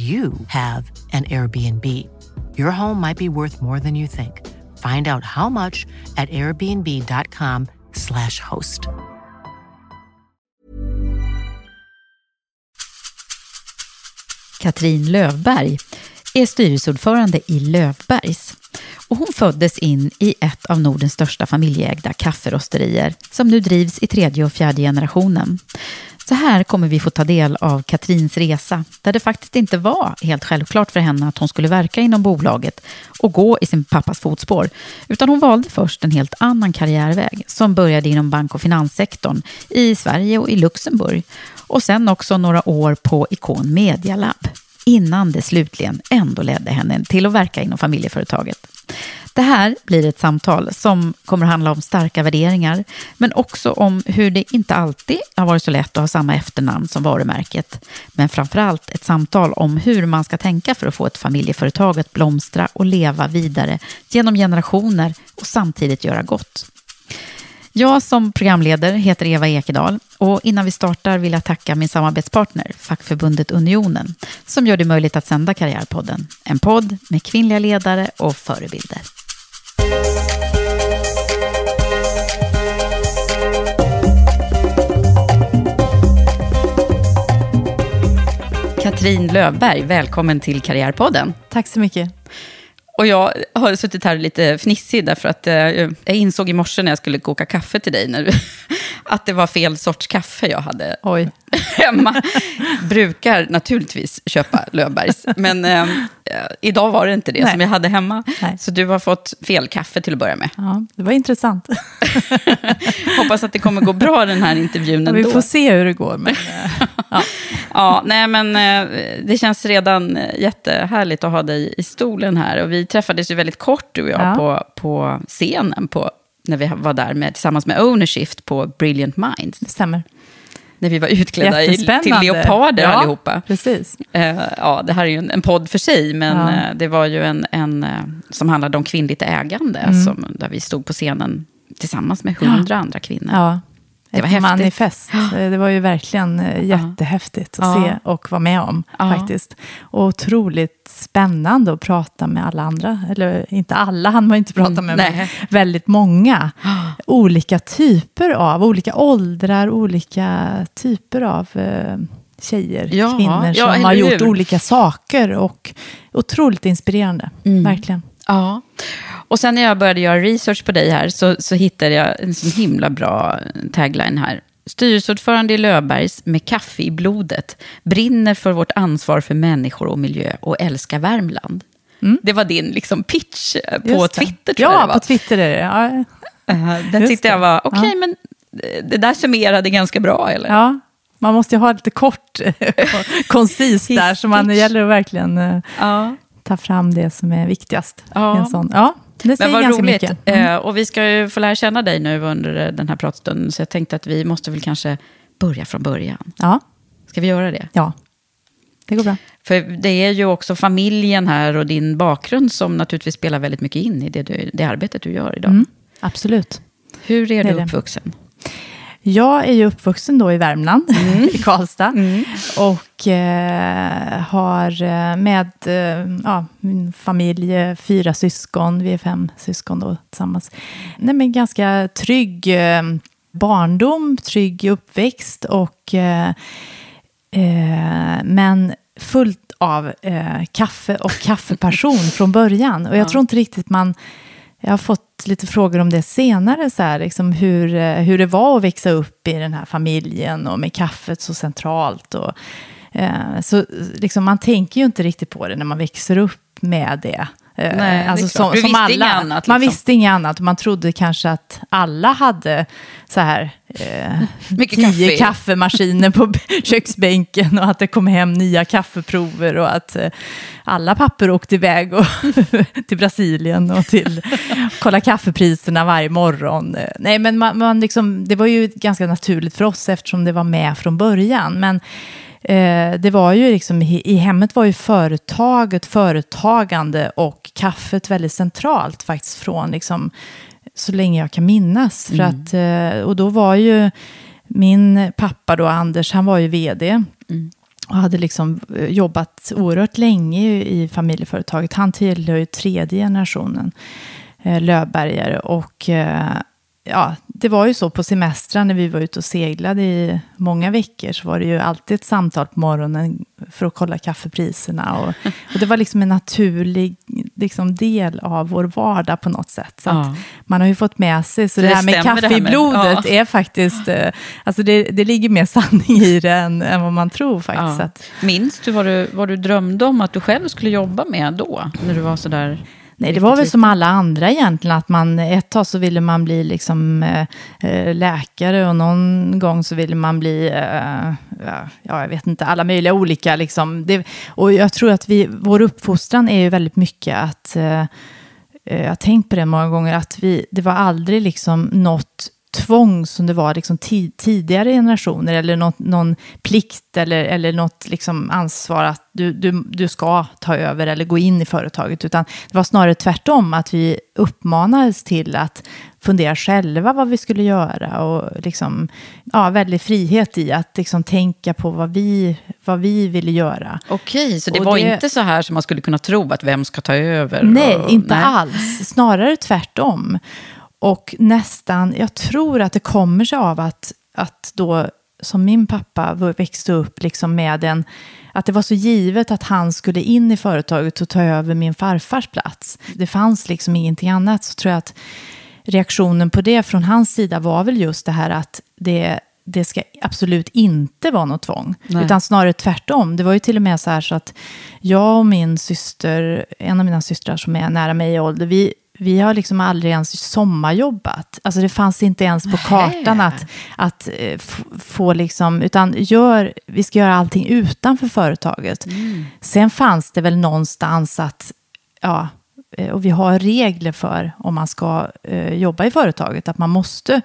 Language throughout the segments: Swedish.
you have an Airbnb. Your home might be worth more than you think. Find out how much at airbnb.com/slash host. Katrin Lövberg är styrelseordförande i Lövbergs. Och hon föddes in i ett av Nordens största familjeägda kafferosterier som nu drivs i tredje och fjärde generationen. Så här kommer vi få ta del av Katrins resa, där det faktiskt inte var helt självklart för henne att hon skulle verka inom bolaget och gå i sin pappas fotspår, utan hon valde först en helt annan karriärväg som började inom bank och finanssektorn i Sverige och i Luxemburg och sen också några år på Icon Media Lab innan det slutligen ändå ledde henne till att verka inom familjeföretaget. Det här blir ett samtal som kommer att handla om starka värderingar, men också om hur det inte alltid har varit så lätt att ha samma efternamn som varumärket. Men framförallt ett samtal om hur man ska tänka för att få ett familjeföretag att blomstra och leva vidare genom generationer och samtidigt göra gott. Jag som programledare heter Eva Ekedal och innan vi startar vill jag tacka min samarbetspartner, fackförbundet Unionen, som gör det möjligt att sända Karriärpodden. En podd med kvinnliga ledare och förebilder. Katrin Lövberg, välkommen till Karriärpodden. Tack så mycket. Och jag har suttit här lite fnissig därför att eh, jag insåg i morse när jag skulle koka kaffe till dig när, att det var fel sorts kaffe jag hade Oj. hemma. Brukar naturligtvis köpa Löfbergs, men eh, idag var det inte det Nej. som jag hade hemma. Nej. Så du har fått fel kaffe till att börja med. Ja, det var intressant. Hoppas att det kommer gå bra den här intervjun ändå. vi får se hur det går. Men, eh, ja. Ja, nej men eh, det känns redan eh, jättehärligt att ha dig i stolen här. Och vi träffades ju väldigt kort du och jag Ja. på, på scenen på, när vi var där med, tillsammans med Ownershift på Brilliant Minds. Det stämmer. När vi var utklädda i, till leoparder ja, allihopa. Precis. Eh, ja, det här är ju en, en podd för sig, men Ja. eh, det var ju en, en eh, som handlade om kvinnligt ägande, Mm. som, där vi stod på scenen tillsammans med hundra andra kvinnor. Ja. Det var Ett häftigt. manifest. Det var ju verkligen eh, jättehäftigt att Ja. se och vara med om. Ja. faktiskt. Och otroligt spännande att prata med alla andra. Eller inte alla hann man inte prata med, men nej. väldigt många. Olika typer av, olika åldrar, olika typer av eh, tjejer, Ja, kvinnor som har gjort olika saker. Och otroligt inspirerande, Mm. verkligen. Ja. Och sen när jag började göra research på dig här så, så hittade jag en så himla bra tagline här. Styrelseordförande i Löfbergs med kaffe i blodet, brinner för vårt ansvar för människor och miljö och älskar Värmland. Det var din liksom, pitch eh, på Mm. Twitter, tror ja, jag på Twitter är det. Ja, Eh, Den Just tyckte jag var, okej, Ja. men eh, det där summerade ganska bra, eller? Ja, man måste ju ha lite kort, koncist där, så man det gäller att verkligen eh, Ja. ta fram det som är viktigast. Ja. En sån. ja det Men säger vad ganska roligt. mycket. Mm. Eh, och vi ska ju få lära känna dig nu under eh, den här pratstunden, så jag tänkte att vi måste väl kanske börja från början. Ja, Ska vi göra det? ja. det går bra. För det är ju också familjen här och din bakgrund som naturligtvis spelar väldigt mycket in i det, du, det arbetet du gör idag. Mm, absolut. Hur är Det du är det. Jag är ju uppvuxen då i Värmland, Mm. i Karlstad. Och eh, har eh, med eh, ja, min familj, eh, fyra syskon, vi är fem syskon då tillsammans. Nej, men ganska trygg eh, barndom, trygg uppväxt och eh, men fullt av kaffe och kaffepassion från början. Och jag tror inte riktigt man... Jag har fått lite frågor om det senare, så här, liksom hur, eh, hur det var att växa upp i den här familjen och med kaffet så centralt. Och, eh, så liksom, man tänker ju inte riktigt på det när man växer upp med det. Eh, Nej, alltså. Du visste inget annat, Man liksom. visste inget annat. Man trodde kanske att alla hade så här, eh, Mycket tio kaffe. kaffemaskiner på köksbänken och att det kom hem nya kaffeprover och att eh, alla papper åkte iväg och till Brasilien och till kolla kaffepriserna varje morgon. Eh, Nej, men man, man liksom, det var ju ganska naturligt för oss eftersom det var med från början. Men eh, det var ju liksom, i, i hemmet var ju företaget, företagande och kaffet väldigt centralt faktiskt från liksom, så länge jag kan minnas. För att, eh, och då var ju min pappa då, Anders, han var ju vd. Och hade liksom eh, jobbat oerhört länge i familjeföretaget. Han tillhör ju tredje generationen eh, Löfbergare. Och eh, ja, det var ju så på semestrar när vi var ute och seglade i många veckor så var det ju alltid ett samtal på morgonen för att kolla kaffepriserna. Och, och det var liksom en naturlig liksom, del av vår vardag på något sätt. Så Ja. man har ju fått med sig, så Det det, här med kaffe här i med- blodet ja. är faktiskt, eh, alltså det, det ligger mer sanning i det än, än vad man tror faktiskt. Ja. Minns du vad, du vad du drömde om att du själv skulle jobba med då? När du var sådär... Nej, det var väl som alla andra egentligen, att man ett tag så ville man bli liksom eh, läkare och någon gång så ville man bli, eh, ja, ja, jag vet inte, alla möjliga olika liksom. Det, och jag tror att vi, vår uppfostran är ju väldigt mycket att, eh, jag har tänkt på det många gånger, att vi, det var aldrig liksom något tvång som det var liksom ti- tidigare generationer eller något, någon plikt eller, eller något liksom ansvar att du, du, du ska ta över eller gå in i företaget. Utan det var snarare tvärtom, att vi uppmanades till att fundera själva vad vi skulle göra och liksom, ja, väldigt frihet i att liksom tänka på vad vi, vad vi ville göra. Okej, så det Och var det- inte så här som man skulle kunna tro att vem ska ta över? Nej, och, inte nej. alls. Snarare tvärtom. Och nästan, jag tror att det kommer sig av att, att då, som min pappa växte upp liksom med en, att det var så givet att han skulle in i företaget och ta över min farfars plats. Det fanns liksom ingenting annat. Så tror jag att reaktionen på det från hans sida var väl just det här att det, det ska absolut inte vara något tvång. Nej. Utan snarare tvärtom. Det var ju till och med så här så att jag och min syster, en av mina systrar som är nära mig i ålder, vi, vi har liksom aldrig ens sommarjobbat. Alltså det fanns inte ens på kartan att, att eh, få liksom, utan gör, vi ska göra allting utanför företaget. Sen fanns det väl någonstans att, ja, och vi har regler för om man ska eh, jobba i företaget, att man måste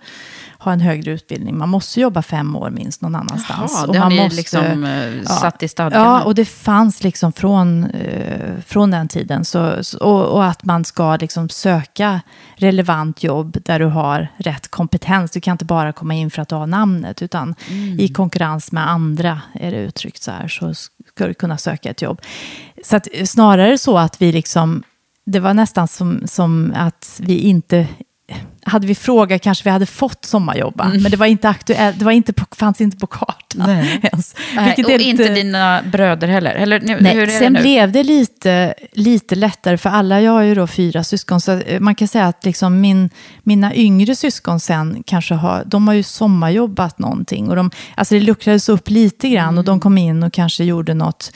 ha en högre utbildning. Man måste jobba fem år minst någon annanstans. Jaha, Och det har man ni måste- liksom eh, satt i stadgarna? Ja, och det fanns liksom från, eh, från den tiden. Så, och, och att man ska liksom söka relevant jobb där du har rätt kompetens. Du kan inte bara komma in för att du har namnet, utan Mm. i konkurrens med andra, är det uttryckt så här, så ska du kunna söka ett jobb. Så att, eh, snarare så att vi liksom, det var nästan som, som att vi inte hade vi frågat kanske vi hade fått sommarjobba, men det var inte aktuellt, det var inte på, fanns inte på kartan Nej. ens. Nej, och inte lite- dina bröder heller? Eller, nu, hur är Nej, det sen nu? blev det lite, lite lättare för alla. Jag har ju då fyra syskon, så eh, man kan säga att liksom min, mina yngre syskon sen kanske har, de har ju sommarjobbat någonting. Och de, alltså det luckrades upp lite grann och de kom in och kanske gjorde något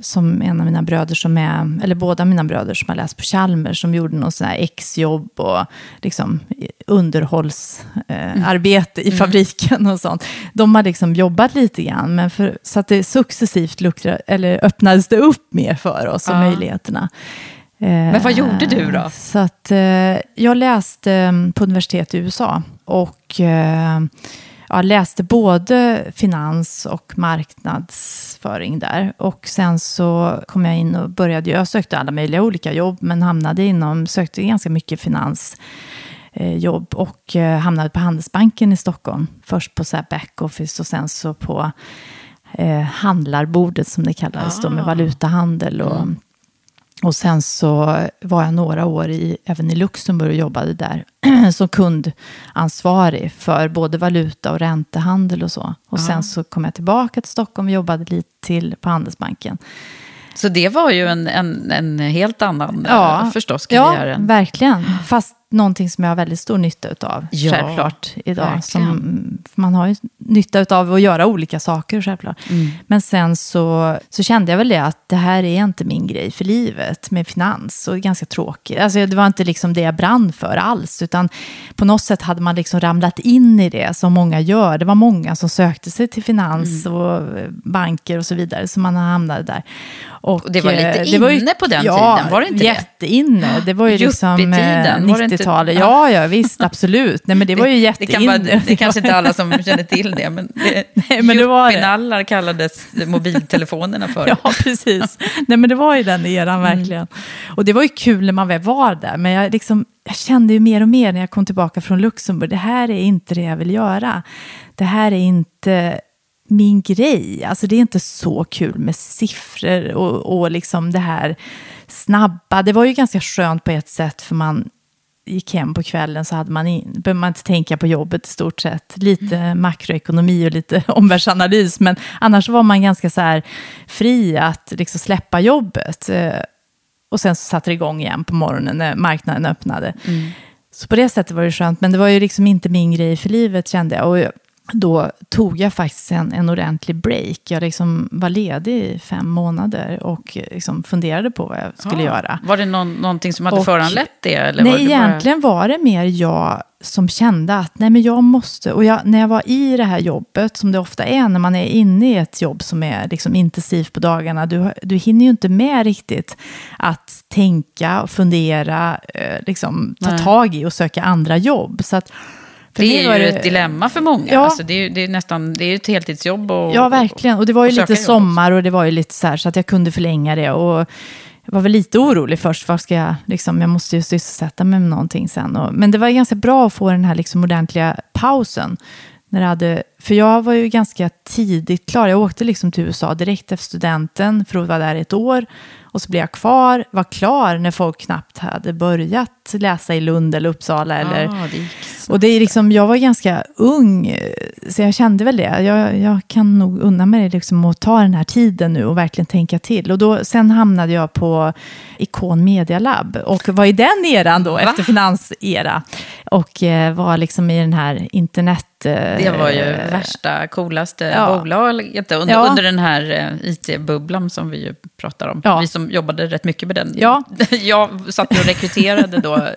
som en av mina bröder som är, eller båda mina bröder som har läst på Chalmers, som gjorde någon sån här exjobb och liksom underhållsarbete eh, arbete i fabriken och sånt. De har liksom jobbat lite grann, men för, så att det successivt luktra, eller öppnades det upp mer för oss och Ja. möjligheterna. Men vad gjorde du då? Så att eh, jag läste eh, på universitet i USA och eh, ja, läste både finans och marknadsföring där. Och sen så kom jag in och började, jag sökte alla möjliga olika jobb, men hamnade inom, sökte ganska mycket finansjobb och eh, hamnade på Handelsbanken i Stockholm. Först på så här backoffice och sen så på eh, handlarbordet som det kallades då, med valutahandel och och sen så var jag några år i, även i Luxemburg och jobbade där som kundansvarig för både valuta och räntehandel och så. Och sen så kom jag tillbaka till Stockholm och jobbade lite till på Handelsbanken. Så det var ju en, en, en helt annan, Ja, ja, förstås, Ja, karriären. verkligen. Fast någonting som jag har väldigt stor nytta av, Ja, självklart, idag. verkligen. Som, man har ju nytta av att göra olika saker, självklart. Mm. Men sen så, så kände jag väl det att det här är inte min grej för livet med finans. Och ganska tråkigt. Alltså, det var inte liksom det jag brann för alls. Utan på något sätt hade man liksom ramlat in i det, som många gör. Det var många som sökte sig till finans Mm. och banker och så vidare. Så man hamnade där. Och, Och det var lite eh, det var ju- inne på den ja, tiden, var det inte det? jätteinne. Det var ju liksom eh, Yuppie-tiden, var det inte- 90-talet. Ja, ja, visst, absolut. Nej, men det var ju det, jätteinne. kan vara, det är kanske inte alla som känner till det, men, det, Nej, men det var det. kallades mobiltelefonerna för. Ja, precis. Nej, men det var ju den eran Mm. verkligen. Och det var ju kul när man väl var där. Men jag, liksom, jag kände ju mer och mer när jag kom tillbaka från Luxemburg. Det här är inte det jag vill göra. Det här är inte min grej. Alltså det är inte så kul med siffror och, och liksom det här snabba. Det var ju ganska skönt på ett sätt för man gick hem på kvällen så hade man in, behövde man inte tänka på jobbet i stort sett. Lite makroekonomi och lite omvärldsanalys, men annars var man ganska så här fri att liksom släppa jobbet. Eh, Och sen så satte det igång igen på morgonen när marknaden öppnade. Så på det sättet var det skönt, men det var ju liksom inte min grej för livet kände jag. Och jag- då tog jag faktiskt en, en ordentlig break. Jag liksom var ledig i fem månader och liksom funderade på vad jag skulle Ja. göra. Var det någon, någonting som hade Och- föranlett det? Eller nej, var det bara- egentligen var det mer jag som kände att nej, men jag måste... Och jag, när jag var i det här jobbet, som det ofta är när man är inne i ett jobb som är liksom intensivt på dagarna, du, du hinner ju inte med riktigt att tänka och fundera, eh, liksom, ta Nej. tag i och söka andra jobb. Så att, för Det var är ju ett dilemma för många. Ja. Alltså, det, är, det är nästan det är ett heltidsjobb. Och, Ja, verkligen. Och det var ju lite sommar och det var ju lite så här så att jag kunde förlänga det. Och jag var väl lite orolig först. Vad ska jag, liksom, jag måste ju sysselsätta mig med någonting sen. Och, men det var ganska bra att få den här liksom ordentliga pausen. När det hade, för jag var ju ganska tidigt klar. Jag åkte liksom till USA direkt efter studenten för att vara där ett år. Och så blev jag kvar, var klar när folk knappt hade börjat läsa i Lund eller Uppsala. Eller, Ja, det och det är liksom, jag var ganska ung, eh, så jag kände väl det. Jag, jag kan nog unna mig liksom att ta den här tiden nu och verkligen tänka till. Och då, sen hamnade jag på Ikon Media Lab och var i den eran då, efter finansera. Och eh, var liksom i den här internet... eh, Det var ju värsta, coolaste Ja. bolaget under, Ja. under den här eh, IT-bubblan som vi ju pratar om. Ja. Vi som jobbade rätt mycket med den. Ja. Jag satt och rekryterade då, eh,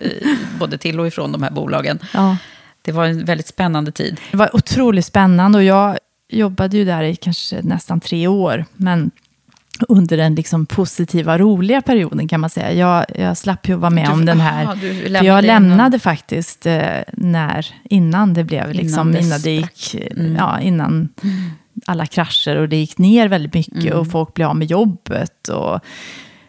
både till och ifrån de här bolagen. Ja. Det var en väldigt spännande tid. Det var otroligt spännande och jag jobbade ju där i kanske nästan tre år. Men under den liksom positiva, roliga perioden kan man säga. Jag, jag slapp ju vara med Du- om den aha, här. för lämnade jag innan. lämnade faktiskt eh, när, innan det blev, liksom, det innan, det gick, Mm. ja, innan alla krascher och det gick ner väldigt mycket Mm. och folk blev av med jobbet. Och,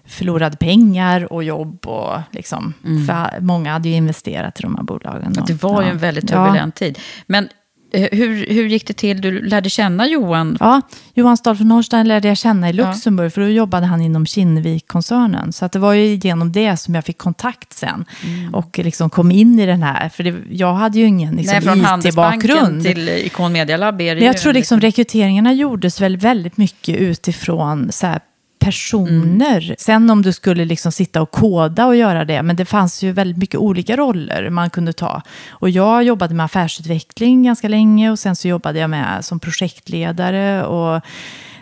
förlorade pengar och jobb. Och liksom, För många hade ju investerat i de här bolagen. Mm. Det Och- var ju ja. en väldigt Ja. turbulent tid. Men hur, hur gick det till? Du lärde känna Johan. Ja, Johan Stahl från Norrstein lärde jag känna i Luxemburg, för då jobbade han inom Kinnevik-koncernen. Så att det var ju genom det som jag fick kontakt sen. Mm. Och liksom kom in i den här, för det, jag hade ju ingen liksom, IT-bakgrund. till eh, Ikon Media Lab är det Men jag tror liksom rekryteringarna gjordes väl väldigt mycket utifrån så här, personer. Mm. Sen om du skulle liksom sitta och koda och göra det, men det fanns ju väldigt mycket olika roller man kunde ta. Och jag jobbade med affärsutveckling ganska länge och sen så jobbade jag med som projektledare. Och,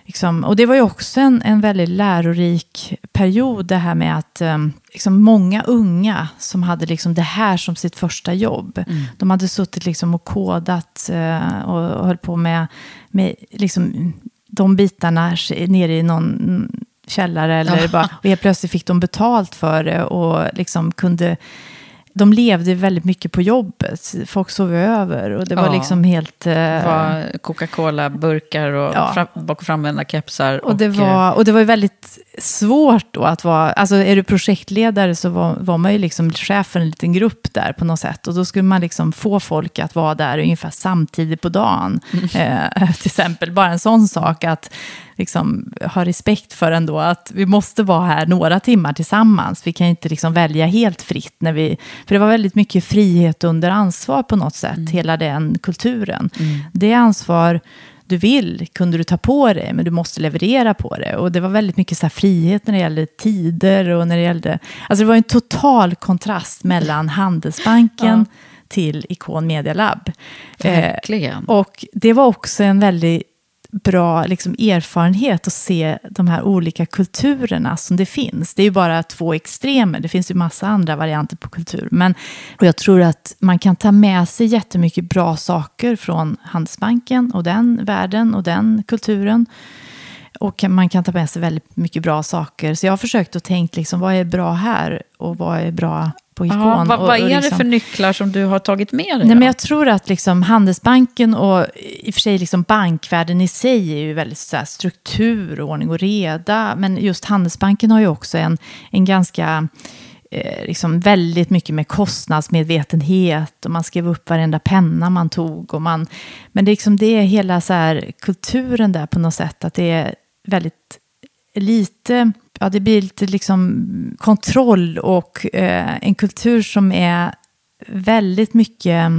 liksom, och det var ju också en, en väldigt lärorik period, det här med att um, liksom många unga som hade liksom det här som sitt första jobb. De hade suttit liksom och kodat eh, och, och höll på med, med liksom, de bitarna nere i någon källare. Eller bara, och helt plötsligt fick de betalt för det och liksom kunde de levde väldigt mycket på jobbet. Folk sov över och det var Ja. liksom helt... eh, Det Coca-Cola-burkar och Ja. fram, bak och framvända kepsar. och, det eh, var, och det var väldigt svårt då att vara, alltså är du projektledare så var, var man ju liksom chef för en liten grupp där på något sätt. Och då skulle man liksom få folk att vara där ungefär samtidigt på dagen. Eh, till exempel, bara en sån sak att liksom ha respekt för ändå att vi måste vara här några timmar tillsammans. Vi kan inte liksom välja helt fritt. När vi, för det var väldigt mycket frihet under ansvar på något sätt, hela den kulturen. Det ansvar du vill kunde du ta på dig, men du måste leverera på det. Och det var väldigt mycket så frihet när det gällde tider och när det gällde... Alltså det var en total kontrast mellan Handelsbanken till Icon Media Lab. Eh, Verkligen. och det var också en väldigt bra liksom, erfarenhet att se de här olika kulturerna som det finns. Det är ju bara två extremer, det finns ju massa andra varianter på kultur. Men och jag tror att man kan ta med sig jättemycket bra saker från Handelsbanken och den världen och den kulturen. Och man kan ta med sig väldigt mycket bra saker. Så jag har försökt att tänka, liksom, vad är bra här och vad är bra på Icon? Ja, vad, och, vad och är liksom, det för nycklar som du har tagit med dig? Nej, då? men jag tror att liksom Handelsbanken och i och för sig liksom bankvärlden i sig är ju väldigt så här struktur, ordning och reda. Men just Handelsbanken har ju också en, en ganska, eh, liksom väldigt mycket med kostnadsmedvetenhet. Och man skrev upp varenda penna man tog. Och man, men det är, liksom, det är hela så här kulturen där på något sätt. Att det är väldigt lite, ja det blir lite liksom kontroll och eh, en kultur som är väldigt mycket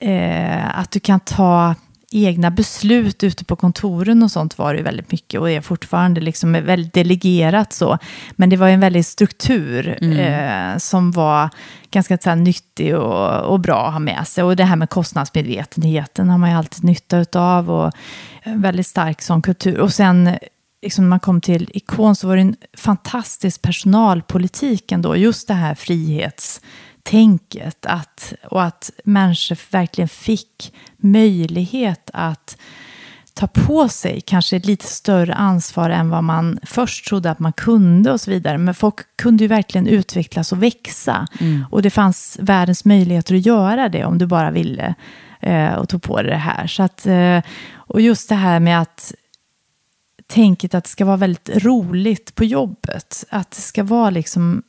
eh, att du kan ta egna beslut ute på kontoren och sånt var det ju väldigt mycket och är fortfarande liksom väldigt delegerat så. Men det var en väldig struktur eh, som var ganska så här, nyttig och, och bra att ha med sig. Och det här med kostnadsmedvetenheten har man ju alltid nytta av och en väldigt stark sån kultur. Och sen liksom när man kom till Ikon så var det en fantastisk personalpolitik ändå. Just det här frihetstänket. Att, och att människor verkligen fick möjlighet att ta på sig kanske lite större ansvar än vad man först trodde att man kunde och så vidare. Men folk kunde ju verkligen utvecklas och växa. Och det fanns världens möjligheter att göra det om du bara ville eh, och tog på dig det här. Så att, eh, och just det här med att tänket att det ska vara väldigt roligt på jobbet. Att det ska vara liksom,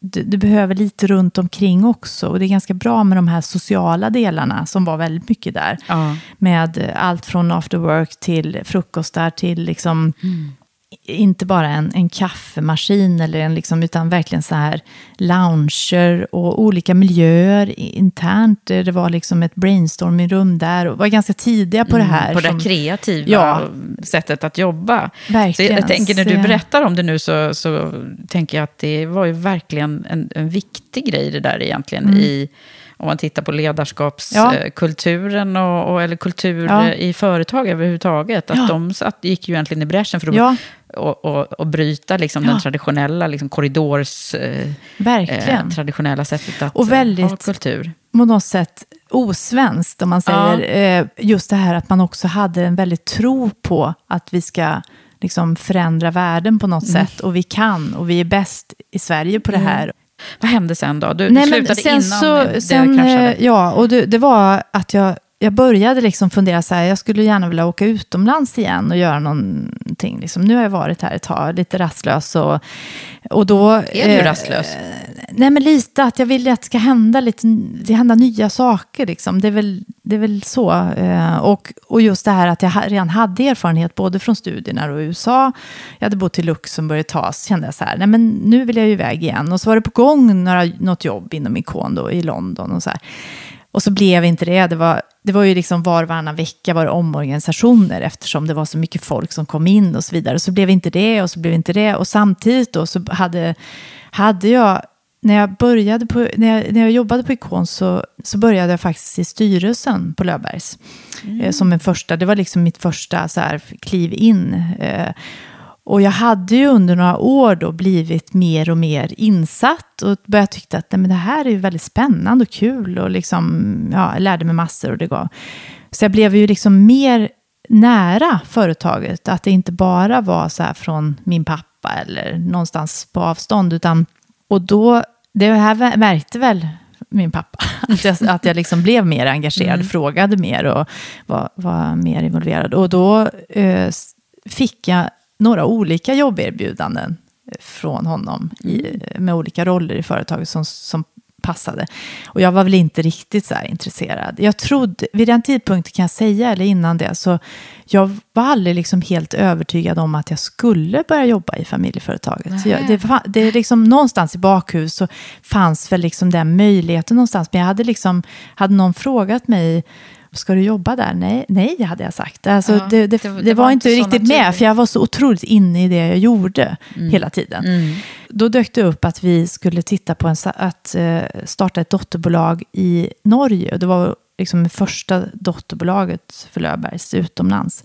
du, du behöver lite runt omkring också. Och det är ganska bra med de här sociala delarna som var väldigt mycket där. Ja. Med allt från after work till frukostar till liksom, inte bara en, en kaffemaskin eller en liksom, utan verkligen så här lounger och olika miljöer internt. Det var liksom ett brainstorming-rum där och var ganska tidiga på det här. Mm, På det som- kreativa Ja. sättet att jobba. Verkligen. Så jag tänker när du berättar om det nu så, så tänker jag att det var ju verkligen en, en viktig grej det där egentligen Mm. i om man tittar på ledarskapskulturen och, och, eller kultur Ja. i företag överhuvudtaget. Att Ja. de satt, gick ju egentligen i bräschen för att Ja. och, och, och bryta liksom Ja. den traditionella liksom korridors... Eh, eh, traditionella sättet att Och väldigt- ha kultur. på något sätt osvenskt, om man säger. Eh, just det här att man också hade en väldigt tro på att vi ska liksom förändra världen på något Mm. sätt. Och vi kan, och vi är bäst i Sverige på det här. Vad hände sen då? Du, du Nej, men slutade sen innan så, det sen, kraschade? eh, Ja, och det, det var att jag, jag började liksom fundera så här, jag skulle gärna vilja åka utomlands igen och göra någonting. Liksom. Nu har jag varit här ett tag, lite rastlös. Och, och då, Är du eh, rastlös? Nej, men lite att jag vill att det ska hända, lite, det hända nya saker. Liksom. Det, är väl, det är väl så. Eh, och, och just det här att jag redan hade erfarenhet både från studierna och USA. Jag hade bott i Luxemburg ett tag, så kände jag så här, nej men nu vill jag ju iväg igen. Och så var det på gång några, något jobb inom Ikon då, i London och så här. Och så blev inte det. Det var, det var ju liksom var och varannan vecka var det omorganisationer eftersom det var så mycket folk som kom in och så vidare. Så blev inte det och så blev inte det. Och samtidigt då så hade, hade jag, när jag, började på, när jag, när jag jobbade på Ikon så, så började jag faktiskt i styrelsen på Löfbergs. Eh, som en första, det var liksom mitt första så här, kliv in. Eh, och jag hade ju under några år då blivit mer och mer insatt och började tycka att nej, men det här är ju väldigt spännande och kul och liksom, ja, jag lärde mig massor och det gav. Så jag blev ju liksom mer nära företaget, att det inte bara var så här från min pappa eller någonstans på avstånd, utan och då det här märkte väl min pappa. Att jag, att jag liksom blev mer engagerad, mm. frågade mer och var, var mer involverad. Och då eh, fick jag några olika jobberbjudanden från honom i, mm. med olika roller i företaget som, som passade. Och jag var väl inte riktigt så här intresserad. Jag trodde, vid den tidpunkten kan jag säga, eller innan det, så jag var aldrig liksom helt övertygad om att jag skulle börja jobba i familjeföretaget. Jag, det, det är liksom någonstans i bakhus så fanns väl liksom den möjligheten någonstans. Men jag hade liksom, hade någon frågat mig Ska du jobba där? Nej, nej hade jag sagt. Alltså, ja, det, det, det, var, det var inte riktigt med, för jag var så otroligt inne i det jag gjorde mm. hela tiden. Mm. Då dök det upp att vi skulle titta på en, att uh, starta ett dotterbolag i Norge. Det var liksom det första dotterbolaget för Löfbergs utomlands.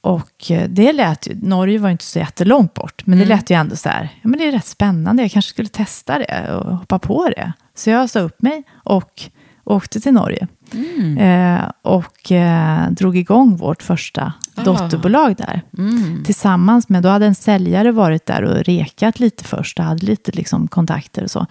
Och eh, det lät ju, Norge var inte så jättelångt bort, men mm. det lät ju ändå så här, ja men det är rätt spännande, jag kanske skulle testa det och hoppa på det. Så jag sa upp mig och åkte till Norge. Mm. Eh, och eh, drog igång vårt första ah. dotterbolag där. Mm. Tillsammans med, då hade en säljare varit där och rekat lite först och hade lite liksom, kontakter och så.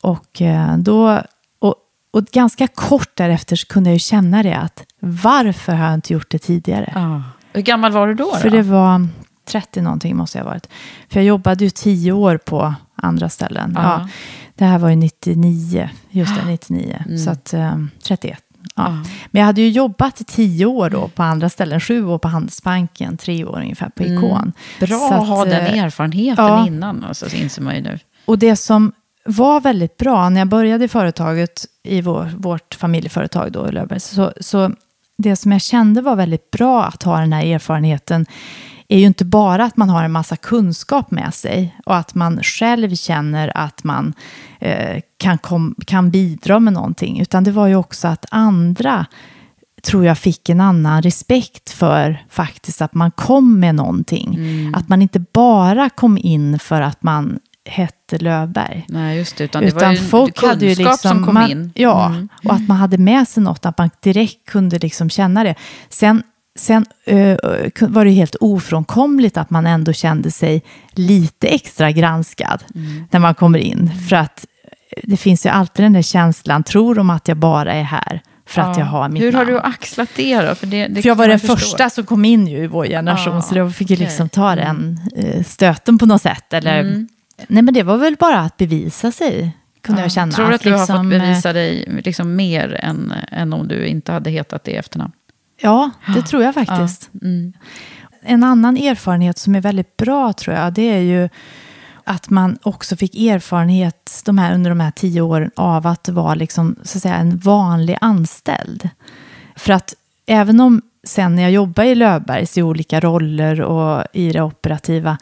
Och eh, då, och, och ganska kort därefter så kunde jag ju känna det att varför har jag inte gjort det tidigare? Ah. Hur gammal var du då? För då? det var 30 någonting måste jag ha varit. För jag jobbade ju tio år på andra ställen. Ah. Ja, det här var ju 99, just det, 99. Mm. Så att, um, eh, 31. Ja. Mm. Men jag hade ju jobbat i tio år då på andra ställen. Sju år på Handelsbanken, tre år ungefär på mm. Ikon. Mm. Bra att, att, ha den eh, erfarenheten ja. innan, alltså, inser man ju nu. Och det som var väldigt bra, när jag började i företaget, i vår, vårt familjeföretag då i Löfbergs, så, så det som jag kände var väldigt bra att ha den här erfarenheten är ju inte bara att man har en massa kunskap med sig och att man själv känner att man eh, kan, kom, kan bidra med någonting, utan det var ju också att andra tror jag fick en annan respekt för faktiskt att man kom med någonting. Mm. Att man inte bara kom in för att man hette Löfberg. Nej, just det. Utan, utan det var ju folk hade ju liksom, som kom man, in. Ja, mm. och att man hade med sig något, att man direkt kunde liksom känna det. Sen Sen uh, var det helt ofrånkomligt att man ändå kände sig lite extra granskad mm. när man kommer in. För att det finns ju alltid den där känslan, tror de att jag bara är här för ja. att jag har mitt Hur namn. har du axlat det då? För, det, det för jag var den förstå. första som kom in ju i vår generation, ja, så då fick jag liksom ta den uh, stöten på något sätt. Eller, mm. Nej, men det var väl bara att bevisa sig, kunde ja. jag känna. Tror du att, att du liksom, har fått bevisa dig liksom mer än, än om du inte hade hetat det efternamn? Ja, det tror jag faktiskt. Ja. Mm. En annan erfarenhet som är väldigt bra tror jag, det är ju att man också fick erfarenhet de här, under de här tio åren av att vara liksom, så att säga, en vanlig anställd. För att även om sen när jag jobbade i Löfbergs i olika roller och i det operativa,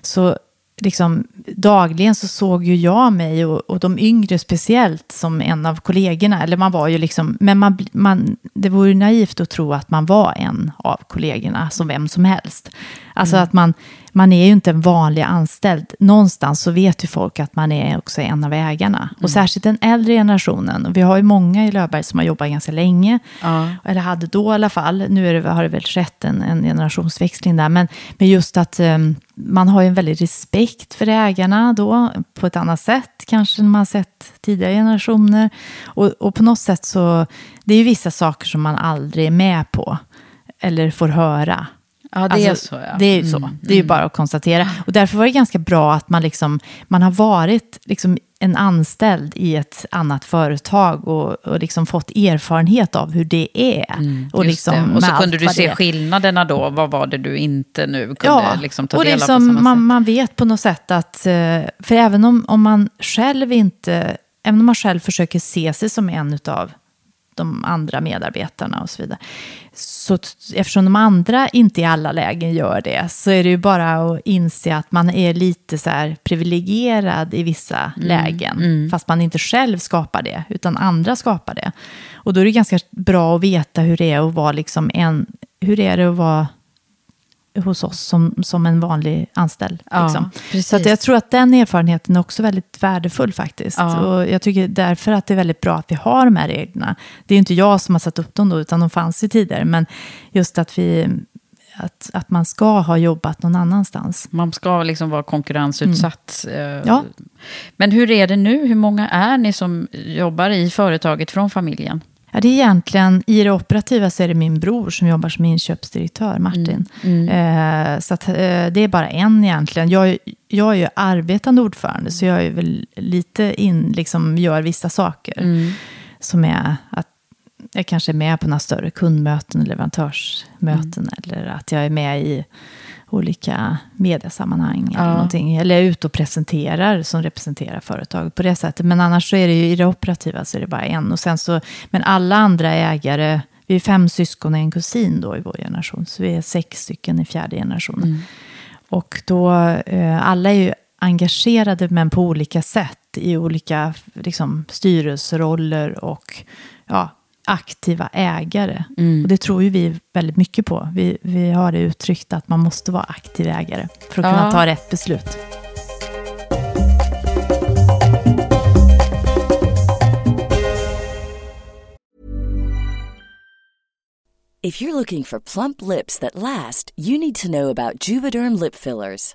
så liksom, dagligen så såg ju jag mig och, och, de yngre speciellt som en av kollegorna. Eller man var ju liksom, men man, man, det vore naivt att tro att man var en av kollegorna som vem som helst. Alltså mm. att man, man är ju inte en vanlig anställd. Någonstans så vet ju folk att man är också en av ägarna. Mm. Och särskilt den äldre generationen. Och vi har ju många i Löfberg som har jobbat ganska länge. Ja. Eller hade då i alla fall. Nu det, har det väl skett en, en generationsväxling där. Men, men just att um, man har ju en väldig respekt för ägarna då. På ett annat sätt kanske än man sett tidigare generationer. Och, och på något sätt så, det är ju vissa saker som man aldrig är med på. Eller får höra. Ja, det alltså, är så. Ja. Det är så. Mm, det är ju bara att konstatera. Och därför var det ganska bra att man, liksom, man har varit liksom en anställd i ett annat företag och, och liksom fått erfarenhet av hur det är. Mm, och, liksom och så kunde du se det. skillnaderna då. Vad var det du inte nu kunde ja, liksom ta och del liksom, av på samma man, sätt? man vet på något sätt att, eh, för även om, om man själv inte, även om man själv försöker se sig som en av de andra medarbetarna och så vidare. Så eftersom de andra inte i alla lägen gör det så är det ju bara att inse att man är lite så här privilegierad i vissa mm, lägen. Mm. Fast man inte själv skapar det, utan andra skapar det. Och då är det ganska bra att veta hur det är att vara liksom en... Hur är det att vara hos oss som, som en vanlig anställd. Ja, liksom. Så att jag tror att den erfarenheten är också väldigt värdefull faktiskt. Ja. Och jag tycker därför att det är väldigt bra att vi har de här reglerna. Det är inte jag som har satt upp dem då, utan de fanns ju tidigare. Men just att vi att, att man ska ha jobbat någon annanstans. Man ska liksom vara konkurrensutsatt. Mm. Ja. Men hur är det nu? Hur många är ni som jobbar i företaget från familjen? Ja, det är egentligen, I det operativa så är det min bror som jobbar som inköpsdirektör, Martin. Mm. Mm. Eh, så att, eh, det är bara en egentligen. Jag, jag är ju arbetande ordförande, så jag är väl lite in, liksom gör vissa saker. Mm. Som är att jag kanske är med på några större kundmöten, leverantörsmöten, mm. eller att jag är med i olika mediesammanhang. Ja. Eller, någonting. eller är ute och presenterar som representerar företaget på det sättet. Men annars så är det ju i det operativa så är det bara en. Och sen så, men alla andra ägare, vi är fem syskon och en kusin då i vår generation. Så vi är sex stycken i fjärde generationen. Mm. Och då, eh, alla är ju engagerade men på olika sätt i olika liksom, styrelseroller och ja, aktiva ägare. Mm. Och det tror ju vi väldigt mycket på. Vi, vi har det uttryckt att man måste vara aktiv ägare för att ja. kunna ta rätt beslut. If you're looking for plump lips that last, you need to know about Juvederm lip fillers.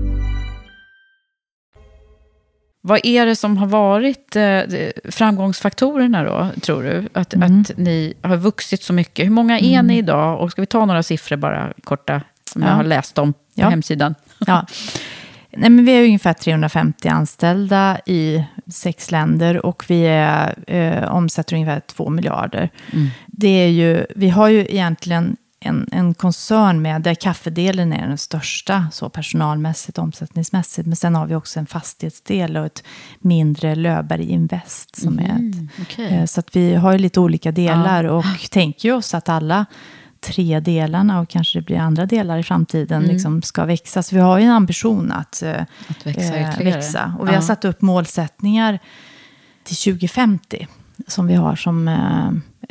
Vad är det som har varit eh, framgångsfaktorerna då, tror du? Att, mm. att ni har vuxit så mycket. Hur många är mm. ni idag? Och ska vi ta några siffror bara korta, som ja. jag har läst om på ja. hemsidan? Ja. Nej, men vi är ungefär 350 anställda i sex länder och vi är, eh, omsätter ungefär 2 miljarder. Mm. Det är ju, vi har ju egentligen en, en koncern med, där kaffedelen är den största, så personalmässigt, omsättningsmässigt. Men sen har vi också en fastighetsdel och ett mindre Löfberg Invest. Som är ett, okay. eh, så att vi har ju lite olika delar och tänker ju oss att alla tre delarna och kanske det blir andra delar i framtiden liksom ska växa. Så vi har ju en ambition att, eh, Att växa eh, växa. Och vi har Ja. satt upp målsättningar till 2050 som vi har som eh,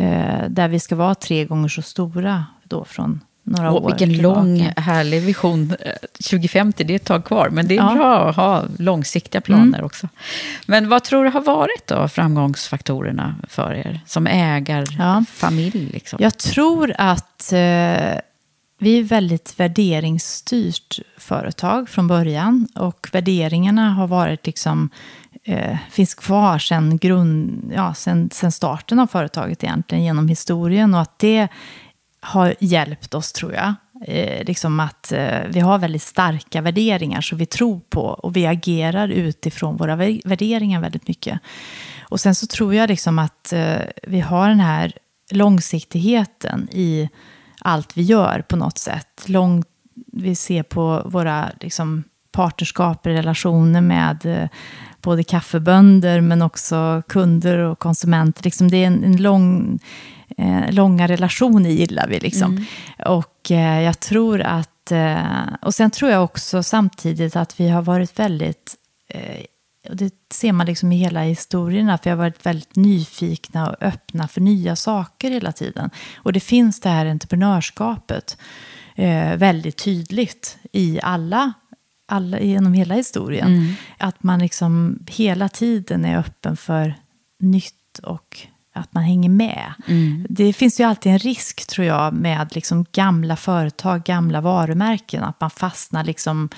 eh, där vi ska vara tre gånger så stora då från några år Och vilken tillbaka. lång, härlig vision. Eh, 2050, det är ett tag kvar. Men det är Ja. bra att ha långsiktiga planer också. Men vad tror du har varit då framgångsfaktorerna för er? Som ägarfamilj? Liksom? Jag tror att eh, vi är väldigt värderingsstyrt företag från början. Och värderingarna har varit liksom, eh, finns kvar sen, grund, ja, sen, sen starten av företaget egentligen, genom historien. Och att det har hjälpt oss, tror jag. Eh, liksom att eh, vi har väldigt starka värderingar som vi tror på. Och vi agerar utifrån våra värderingar väldigt mycket. Och sen så tror jag liksom att eh, vi har den här långsiktigheten i allt vi gör på något sätt. Lång, vi ser på våra liksom, partnerskap, relationer med eh, både kaffebönder men också kunder och konsumenter. Liksom, det är en, en lång, eh, långa relationer gillar vi. Liksom. Och eh, jag tror att, eh, och sen tror jag också samtidigt att vi har varit väldigt eh, och det ser man liksom i hela historien, att vi har varit väldigt nyfikna och öppna för nya saker hela tiden. Och det finns det här entreprenörskapet eh, väldigt tydligt i alla, alla, genom hela historien. Att man liksom hela tiden är öppen för nytt och att man hänger med. Det finns ju alltid en risk, tror jag, med liksom gamla företag, gamla varumärken. Att man fastnar liksom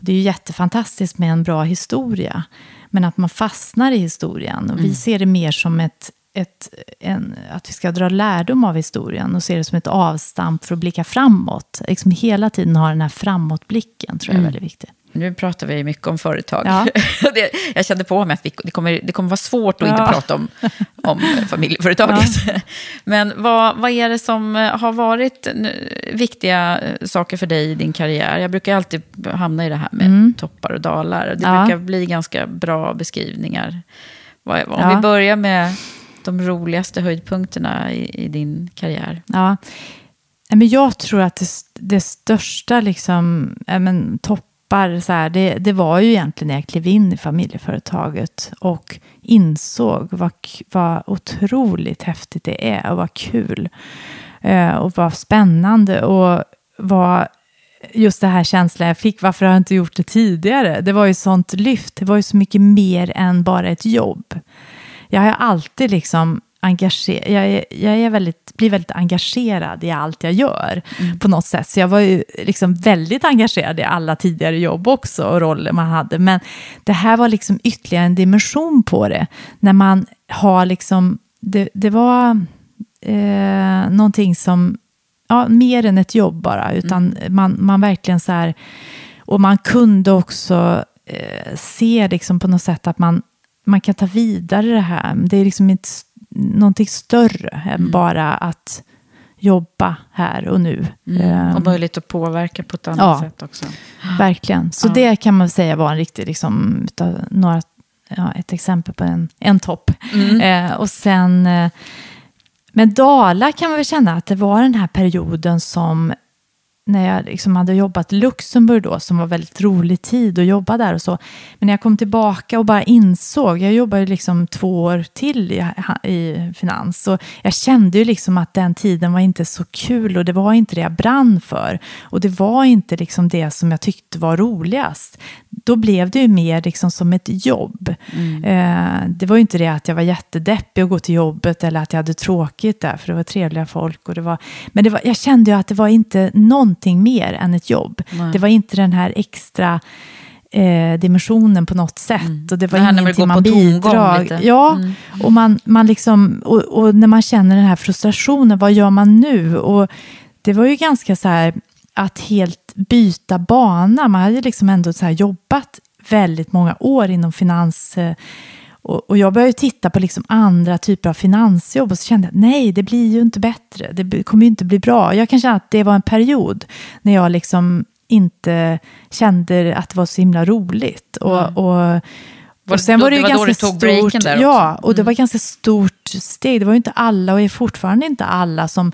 det är ju jättefantastiskt med en bra historia. Men att man fastnar i historien. Och vi ser det mer som ett, ett, en, att vi ska dra lärdom av historien. Och se det som ett avstamp för att blicka framåt. Liksom hela tiden ha den här framåtblicken tror jag är väldigt viktigt. Nu pratar vi mycket om företag. Ja. det, jag kände på mig att vi, det, kommer, det kommer vara svårt att Ja. inte prata om, om familjeföretaget. Men vad, vad är det som eh, har varit viktiga eh, saker för dig i din karriär? Jag brukar alltid hamna i det här med toppar och dalar. Det Mm. Ja. brukar bli ganska bra beskrivningar. Om Ja. vi börjar med de roligaste höjdpunkterna i, i din karriär. Ja. Men jag tror att det, det största liksom, men, toppar, så här, det, det var ju egentligen när jag klev in i familjeföretaget och insåg vad, vad otroligt häftigt det är och vad kul eh, och vad spännande och vad just det här känslan jag fick, varför har jag inte gjort det tidigare? Det var ju sånt lyft, det var ju så mycket mer än bara ett jobb. Jag har alltid liksom engagerad, jag, är, jag är väldigt, blir väldigt engagerad i allt jag gör på något sätt. Så jag var ju liksom väldigt engagerad i alla tidigare jobb också och roller man hade. Men det här var liksom ytterligare en dimension på det. När man har liksom, det, det var eh, någonting som, ja, mer än ett jobb bara, utan man, man verkligen så här, och man kunde också eh, se liksom på något sätt att man, man kan ta vidare det här. Det är liksom ett, någonting större än bara att jobba här och nu. Eh, Och möjlighet att påverka på ett annat Ja. sätt också. Verkligen. Så det kan man säga var en riktig, liksom, några, ja, ett exempel på en, en topp. Eh, och sen, eh, med Dala kan man väl känna att det var den här perioden som, när jag liksom hade jobbat i Luxemburg då, som var väldigt rolig tid att jobba där och så. Men när jag kom tillbaka och bara insåg, jag jobbade ju liksom två år till i, i finans, och jag kände ju liksom att den tiden var inte så kul och det var inte det jag brann för. Och det var inte liksom det som jag tyckte var roligast. Då blev det ju mer liksom som ett jobb. Eh, det var ju inte det att jag var jättedeppig att gå till jobbet eller att jag hade tråkigt där, för det var trevliga folk. Och det var, men det var, jag kände ju att det var inte någonting mer än ett jobb. Det var inte den här extra eh, dimensionen på något sätt. Och det var Det ingenting man bidrar. Ja, och, man, man liksom, och, och när man känner den här frustrationen, vad gör man nu? Och det var ju ganska så här att helt byta bana. Man hade liksom ändå så jobbat väldigt många år inom finans eh, Och, och jag började titta på liksom andra typer av finansjobb och så kände jag nej, det blir ju inte bättre. Det kommer ju inte bli bra. Jag kan känna att det var en period när jag liksom inte kände att det var så himla roligt. Och, Mm. och, och sen var det ju det var ganska stort. ja, och det Mm. var ganska stort steg. Det var ju inte alla och är fortfarande inte alla som,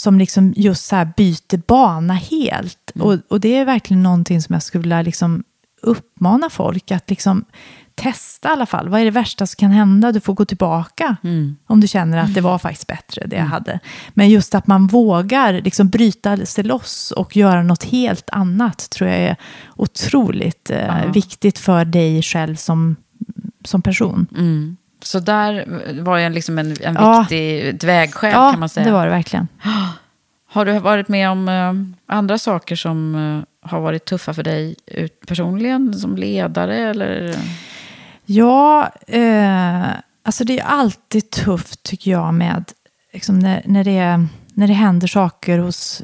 som liksom just så här byter bana helt. Mm. Och, och det är verkligen någonting som jag skulle vilja liksom uppmana folk att liksom testa i alla fall. Vad är det värsta som kan hända? Du får gå tillbaka Mm. om du känner att det var faktiskt bättre det jag hade. Men just att man vågar liksom bryta sig loss och göra något helt annat tror jag är otroligt eh, viktigt för dig själv som, som person. Mm. Så där var ju liksom en, en Ja. viktig ett vägskäl Ja, kan man säga. det var det verkligen. Har du varit med om eh, andra saker som eh, har varit tuffa för dig ut, personligen, som ledare? Eller? Ja, eh, alltså det är alltid tufft tycker jag med liksom när, när, det, är- när det händer saker hos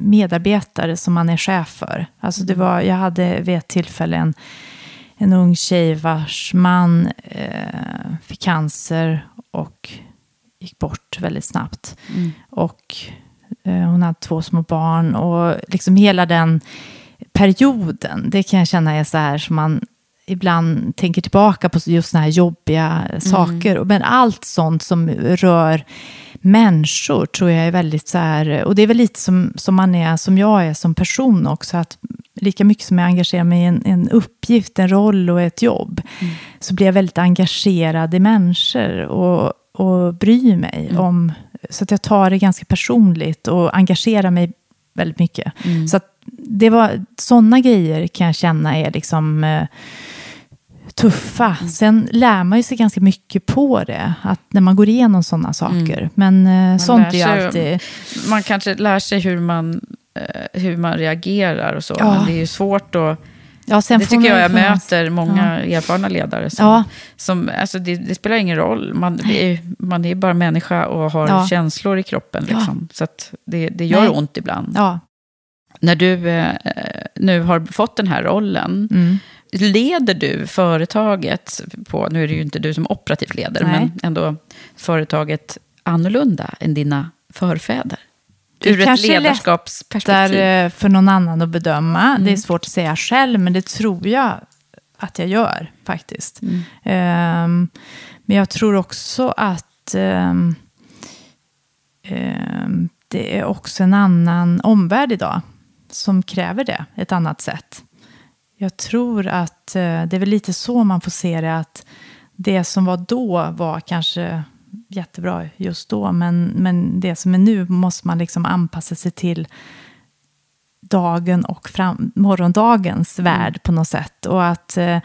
medarbetare som man är chef för. Alltså det var, jag hade vid ett tillfälle en, en ung tjej vars man eh, fick cancer och gick bort väldigt snabbt. Och eh, hon hade två små barn och liksom hela den perioden, det kan jag känna är så här som man ibland tänker tillbaka på just såna här jobbiga saker. Men allt sånt som rör människor tror jag är väldigt så här, och det är väl lite som, som man är, som jag är som person också, att lika mycket som jag engagerar mig i en, en uppgift, en roll och ett jobb, så blir jag väldigt engagerad i människor och, och bryr mig om, så att jag tar det ganska personligt och engagerar mig väldigt mycket. Så att det var sådana grejer kan jag känna är liksom eh, tuffa. Sen lär man ju sig ganska mycket på det, att när man går igenom sådana saker. Men eh, sånt är ju alltid... Man kanske lär sig hur man, hur man reagerar och så. Ja. Men det är ju svårt att... Ja, det tycker jag jag möter många erfarna ledare. Som, Ja. som, alltså det, det spelar ingen roll. Man, är, man är bara människa och har Ja. känslor i kroppen. Ja. Liksom. Så det, det gör Nej. ont ibland. Ja. När du eh, nu har fått den här rollen, Mm. leder du företaget på, nu är det ju inte du som operativ ledare, Nej. men ändå företaget annorlunda än dina förfäder? Det Ur ett ledarskapsperspektiv. Där, eh, för någon annan att bedöma. Mm. Det är svårt att säga själv, men det tror jag att jag gör faktiskt. Mm. Ehm, men jag tror också att ehm, ehm, det är också en annan omvärld idag som kräver det, ett annat sätt. Jag tror att eh, det är väl lite så man får se det, att det som var då var kanske jättebra just då, men, men det som är nu måste man liksom anpassa sig till dagen och fram, morgondagens värld på något sätt. Och att eh,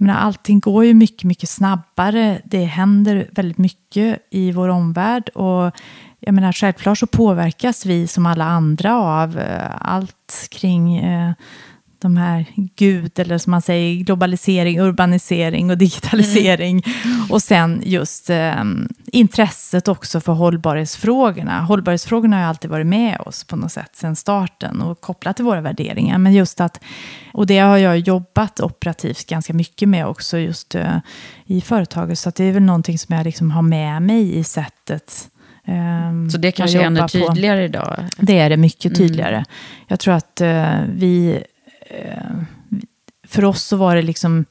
jag menar, allting går ju mycket, mycket snabbare. Det händer väldigt mycket i vår omvärld. Och jag menar, självklart så påverkas vi som alla andra av eh, allt kring eh, de här Gud, eller som man säger, globalisering, urbanisering och digitalisering. Och sen just eh, intresset också för hållbarhetsfrågorna. Hållbarhetsfrågorna har ju alltid varit med oss på något sätt sedan starten och kopplat till våra värderingar. Men just att, och det har jag jobbat operativt ganska mycket med också just eh, i företaget. Så att det är väl någonting som jag liksom har med mig i sättet. ehm, Så det kanske är ännu jobbar på. tydligare idag? Det är det mycket Mm. tydligare. Jag tror att eh, vi... Eh, för oss så var det liksom...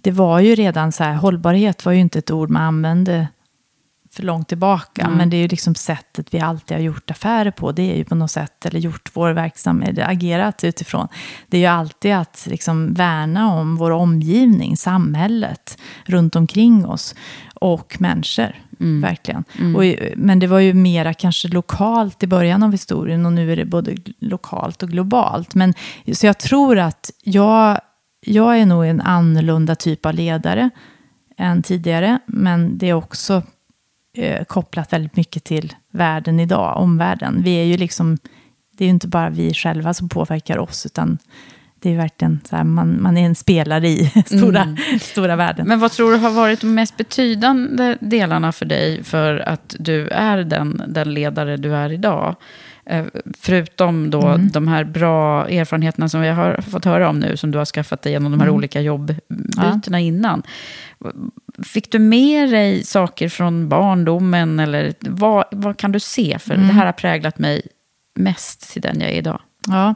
Det var ju redan så här, hållbarhet var ju inte ett ord man använde för långt tillbaka. Mm. Men det är ju liksom sättet vi alltid har gjort affärer på. Det är ju på något sätt, eller gjort vår verksamhet, agerat utifrån. Det är ju alltid att liksom värna om vår omgivning, samhället runt omkring oss. Och människor, verkligen. Och, i- men det var ju mera kanske lokalt i början av historien och nu är det både lokalt och globalt. Men, så jag tror att jag, jag är nog en annorlunda typ av ledare än tidigare. Men det är också eh, kopplat väldigt mycket till världen idag, omvärlden. Vi är ju liksom, det är ju inte bara vi själva som påverkar oss, utan det är verkligen så här, man, man är en spelare i stora, stora världen. Men vad tror du har varit de mest betydande delarna för dig för att du är den, den ledare du är idag? Eh, Förutom då Mm. de här bra erfarenheterna som vi har fått höra om nu, som du har skaffat dig genom de här Mm. olika jobbbytena innan. fick du med dig saker från barndomen? Eller vad, vad kan du se? För Mm. det här har präglat mig mest till den jag är idag. Ja,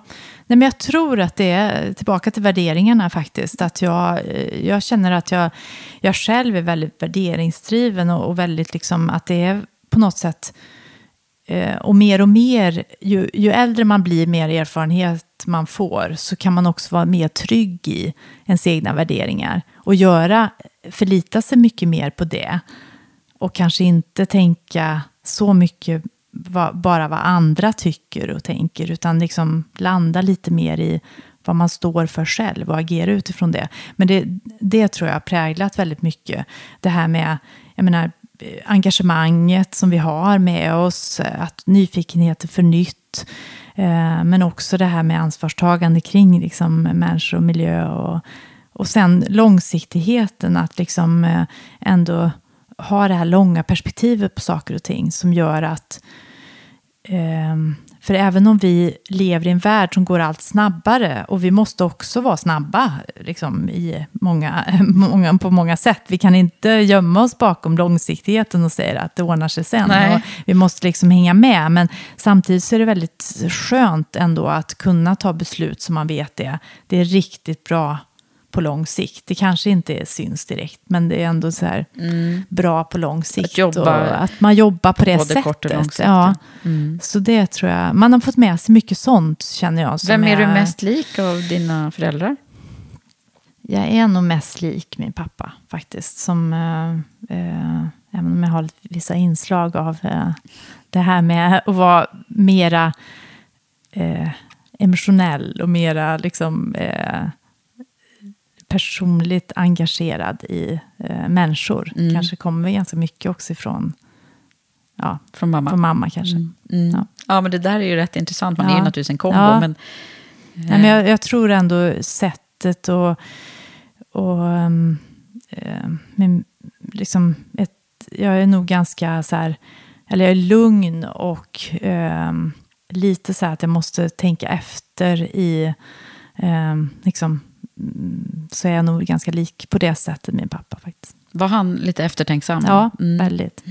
Nej, men jag tror att det är tillbaka till värderingarna faktiskt. Att jag, eh, jag känner att jag, jag själv är väldigt värderingsdriven och, och väldigt liksom att det är på något sätt eh, och mer och mer, ju, ju äldre man blir, mer erfarenhet man får, så kan man också vara mer trygg i ens egna värderingar. Och göra, förlita sig mycket mer på det. Och kanske inte tänka så mycket va, bara vad andra tycker och tänker, utan liksom landa lite mer i vad man står för själv och agera utifrån det. Men det, det tror jag har präglat väldigt mycket. Det här med, jag menar, engagemanget som vi har med oss, att nyfikenheten för nytt, eh, men också det här med ansvarstagande kring liksom, människor och miljö. Och, och sen långsiktigheten, att liksom eh, ändå ha det här långa perspektivet på saker och ting som gör att Ehm, För även om vi lever i en värld som går allt snabbare och vi måste också vara snabba liksom, i många, många, på många sätt. Vi kan inte gömma oss bakom långsiktigheten och säga att det ordnar sig sen. Och vi måste liksom hänga med. Men samtidigt så är det väldigt skönt ändå att kunna ta beslut som man vet är, det är riktigt bra på lång sikt. Det kanske inte syns direkt, men det är ändå så här bra på lång sikt. Att jobba och att man jobbar på det sättet. kort och lång sikt, ja. ja. Så det tror jag. Man har fått med sig mycket sånt, känner jag. Vem är du mest lik av dina föräldrar? Jag är nog mest lik min pappa, faktiskt. Som, eh, eh, även om jag har vissa inslag av eh, det här med att vara mera eh, emotionell och mera liksom, eh, personligt engagerad i eh, människor. Mm. Kanske kommer ganska mycket också ifrån ja, Från mamma? från mamma kanske. Mm. Ja. Ja. men det där är ju rätt intressant. Man är Ja. ju naturligtvis en kombo. Ja. Men, Nej, men jag, jag tror ändå sättet och, och um, eh, men liksom ett, jag är nog ganska så här, eller jag är lugn och ehm, lite så här att jag måste tänka efter i, ehm, liksom, mm, så är jag nog ganska lik på det sättet min pappa faktiskt. var han lite eftertänksam? Ja, Mm. väldigt.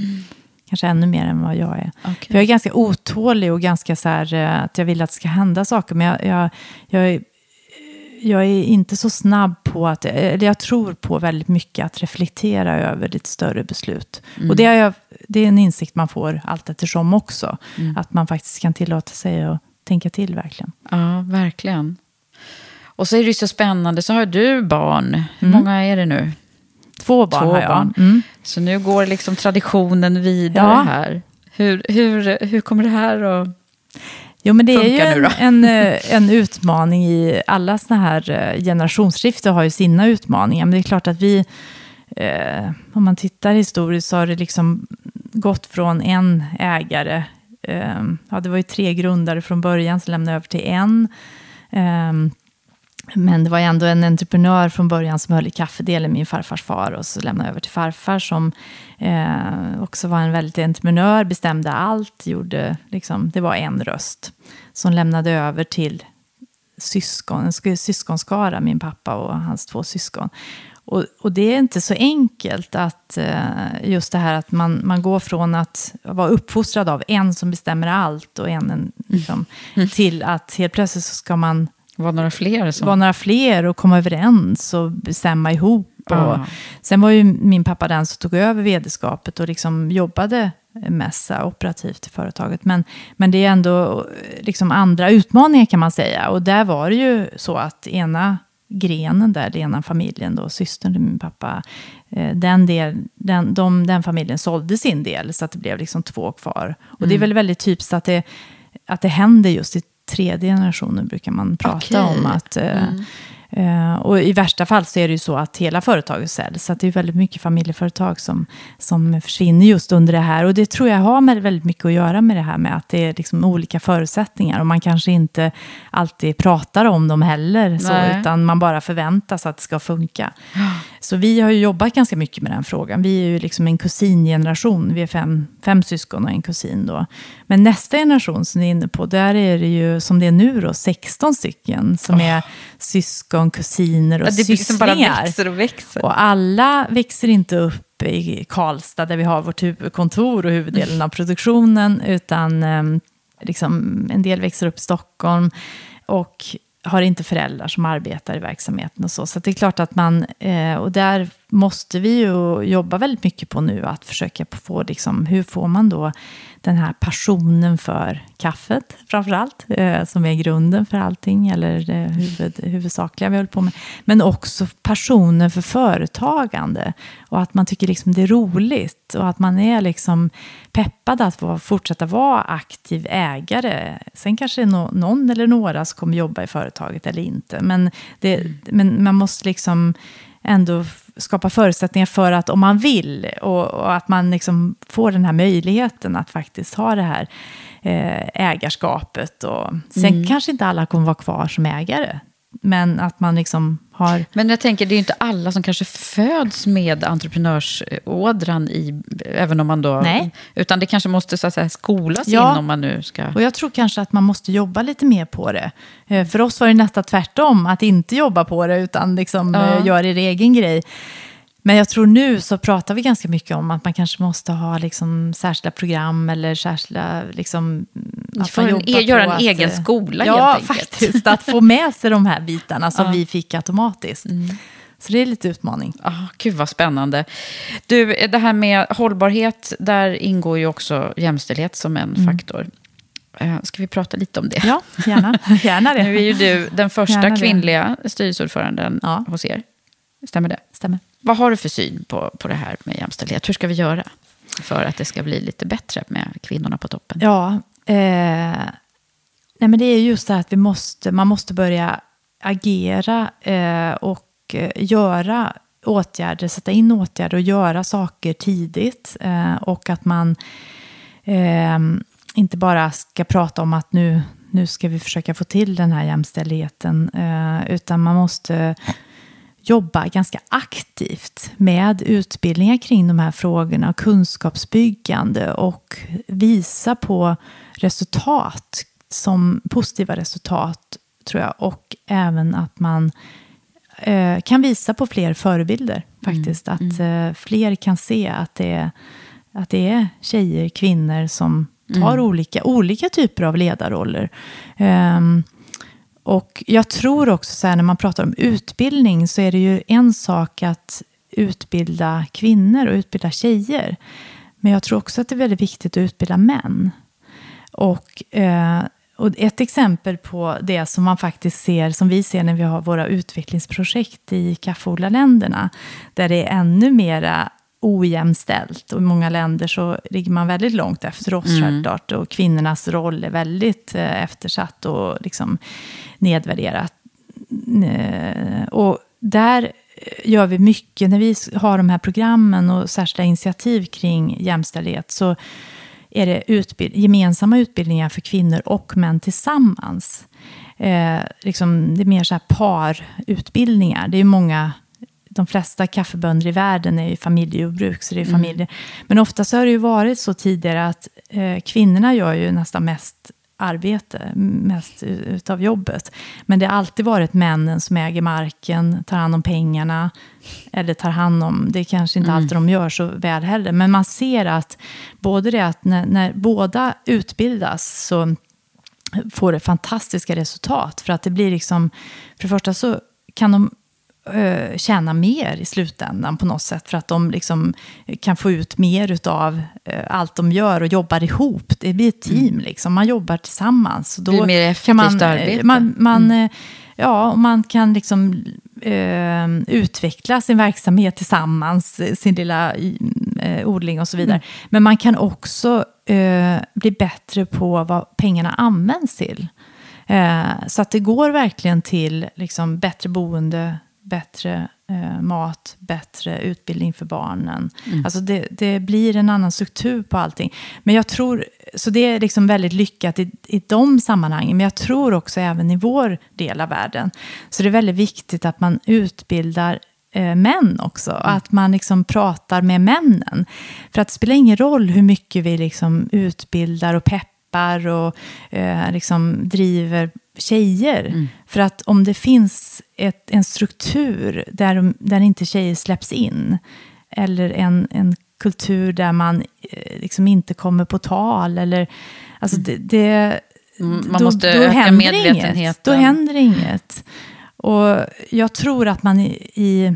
Kanske ännu mer än vad jag är. För jag är ganska otålig och ganska så här, eh, att jag vill att det ska hända saker. Men jag, jag, jag, är, jag är inte så snabb på att, eller jag tror på väldigt mycket att reflektera över lite större beslut. Mm. Och det, jag, det är en insikt man får allt eftersom också. Mm. Att man faktiskt kan tillåta sig att tänka till verkligen. Ja, verkligen. Och så är det ju så spännande, så har du barn. Hur Mm. många är det nu? Två barn Två har jag. barn. Mm. Så nu går liksom traditionen vidare Ja. här. Hur, hur, hur kommer det här att... Jo, men det är ju en, en, eh, en utmaning i alla såna här eh, generationsskiften har ju sina utmaningar. Men det är klart att vi, eh, om man tittar historiskt så har det liksom gått från en ägare. Eh, ja, det var ju tre grundare från början som lämnade över till en. Eh, men det var ändå en entreprenör från början som höll i kaffedelen, min farfars far, och så lämnade jag över till farfar som eh, också var en väldigt entreprenör, bestämde allt, gjorde, liksom, det var en röst. Som lämnade över till syskon, en sk- syskonskara, min pappa och hans två syskon. Och, och det är inte så enkelt att eh, just det här att man, man går från att vara uppfostrad av en som bestämmer allt och en, en liksom, till att helt plötsligt så ska man Var några fler som... vara några fler och komma överens och bestämma ihop. Och. Sen var ju min pappa den som tog över vederskapet och liksom jobbade här operativt i företaget. Men, men det är ändå liksom andra utmaningar kan man säga. Och där var det ju så att ena grenen där, den ena familjen då, systern till min pappa, eh, den, del, den, de, den familjen sålde sin del så att det blev liksom två kvar. Och det är väl väldigt typiskt att det, att det händer just i tredje generationen brukar man prata Okej. om. att eh, eh, Och i värsta fall så är det ju så att hela företaget säljs. Så det är väldigt mycket familjeföretag som, som försvinner just under det här. Och det tror jag har med väldigt mycket att göra med det här med att det är liksom olika förutsättningar. Och man kanske inte alltid pratar om dem heller. Så, utan man bara förväntas att det ska funka. Så vi har ju jobbat ganska mycket med den frågan. Vi är ju liksom en kusingeneration. Vi är fem, fem syskon och en kusin då. Men nästa generation som ni är inne på, där är det ju som det är nu då, 16 stycken som oh. är syskon, kusiner och ja, det sysslingar. Liksom bara växer och växer. Och alla växer inte upp i Karlstad där vi har vårt huvudkontor och huvuddelen av produktionen, utan eh, liksom, en del växer upp i Stockholm. Och har inte föräldrar som arbetar i verksamheten och så. Så det är klart att man, eh, och där måste vi ju jobba väldigt mycket på nu, att försöka få, liksom, hur får man då den här passionen för kaffet, framför allt, eh, som är grunden för allting, eller det huvud, huvudsakliga vi håller på med. Men också passionen för företagande, och att man tycker liksom det är roligt, och att man är liksom peppad att fortsätta vara aktiv ägare. Sen kanske det är någon eller några som kommer jobba i företaget eller inte, men, det, men man måste liksom ändå skapa förutsättningar för att om man vill och, och att man liksom får den här möjligheten att faktiskt ha det här eh, ägarskapet. Och, sen mm. kanske inte alla kommer vara kvar som ägare. Men att man liksom har... Men jag tänker, det är ju inte alla som kanske föds med entreprenörsådran i, även om man då... Nej. Utan det kanske måste så att säga, skolas ja. in om man nu ska... Och jag tror kanske att man måste jobba lite mer på det. Eh, för oss var det nästan tvärtom, att inte jobba på det, utan liksom ja. Eh, göra det egen grej. Men jag tror nu så pratar vi ganska mycket om att man kanske måste ha liksom särskilda program eller särskilda... Liksom, att man en, e göra en att, egen skola ja, helt enkelt. faktiskt. Att få med sig de här bitarna som ja. vi fick automatiskt. Mm. Så det är lite utmaning. Oh, gud vad spännande. Du, det här med hållbarhet, där ingår ju också jämställdhet som en mm. faktor. Uh, ska vi prata lite om det? Ja, gärna. gärna det. Nu är ju du den första kvinnliga styrelseordföranden ja. hos er. Stämmer det? Stämmer. Vad har du för syn på, på det här med jämställdhet? Hur ska vi göra för att det ska bli lite bättre med kvinnorna på toppen? Ja, eh, nej men det är just det att vi måste, man måste börja agera eh, och eh, göra åtgärder, sätta in åtgärder och göra saker tidigt. Eh, och att man eh, inte bara ska prata om att nu, nu ska vi försöka få till den här jämställdheten, eh, utan man måste jobba ganska aktivt med utbildningar kring de här frågorna, kunskapsbyggande och visa på resultat, som positiva resultat, tror jag. Och även att man eh, kan visa på fler förebilder, faktiskt. Mm. Att mm. eh, fler kan se att det, är, att det är tjejer, kvinnor som tar mm. olika, olika typer av ledarroller. Um, och jag tror också så här, när man pratar om utbildning så är det ju en sak att utbilda kvinnor och utbilda tjejer. Men jag tror också att det är väldigt viktigt att utbilda män. Och, eh, och ett exempel på det som man faktiskt ser, som vi ser när vi har våra utvecklingsprojekt i kaffeodlarländerna, där det är ännu mera ojämställt. Och i många länder så ligger man väldigt långt efter oss mm. Och kvinnornas roll är väldigt eh, eftersatt och liksom nedvärderat. Eh, och där gör vi mycket. När vi har de här programmen och särskilda initiativ kring jämställdhet så är det utbild gemensamma utbildningar för kvinnor och män tillsammans. Eh, liksom, det är mer så här parutbildningar. Det är många de flesta kaffebönder i världen är ju familjejordbruk, så det är mm. familjer. Mm. Men ofta så har det ju varit så tidigare att eh, kvinnorna gör ju nästan mest arbete, mest utav jobbet. Men det har alltid varit männen som äger marken, tar hand om pengarna, eller tar hand om, det är kanske inte mm. alltid de gör så väl heller, men man ser att både det att när, när båda utbildas så får det fantastiska resultat. För att det blir liksom, för det första så kan de eh, tjäna mer i slutändan på något sätt. För att de liksom kan få ut mer av eh, allt de gör och jobbar ihop. Det blir ett team, mm. liksom. man jobbar tillsammans. Då det blir mer effektivt man, eh, arbete. Man, man, mm. Ja, och man kan liksom eh, utveckla sin verksamhet tillsammans, sin lilla eh, odling och så vidare. Mm. Men man kan också eh, bli bättre på vad pengarna används till. Så att det går verkligen till liksom, bättre boende, bättre eh, mat, bättre utbildning för barnen. Mm. Alltså det, det, blir en annan struktur på allting. Men jag tror, så det är liksom väldigt lyckat i, i de sammanhangen. Men jag tror också även i vår del av världen. Så det är väldigt viktigt att man utbildar eh, män också. Att man liksom pratar med männen. För att det spelar ingen roll hur mycket vi liksom utbildar och peppar och eh, liksom driver tjejer. Mm. För att om det finns ett, en struktur där, där inte tjejer släpps in, eller en, en kultur där man eh, liksom inte kommer på tal, eller... Alltså det, det, Mm, man måste öka händer medvetenheten. Inget. Då händer inget. Och jag tror att man i,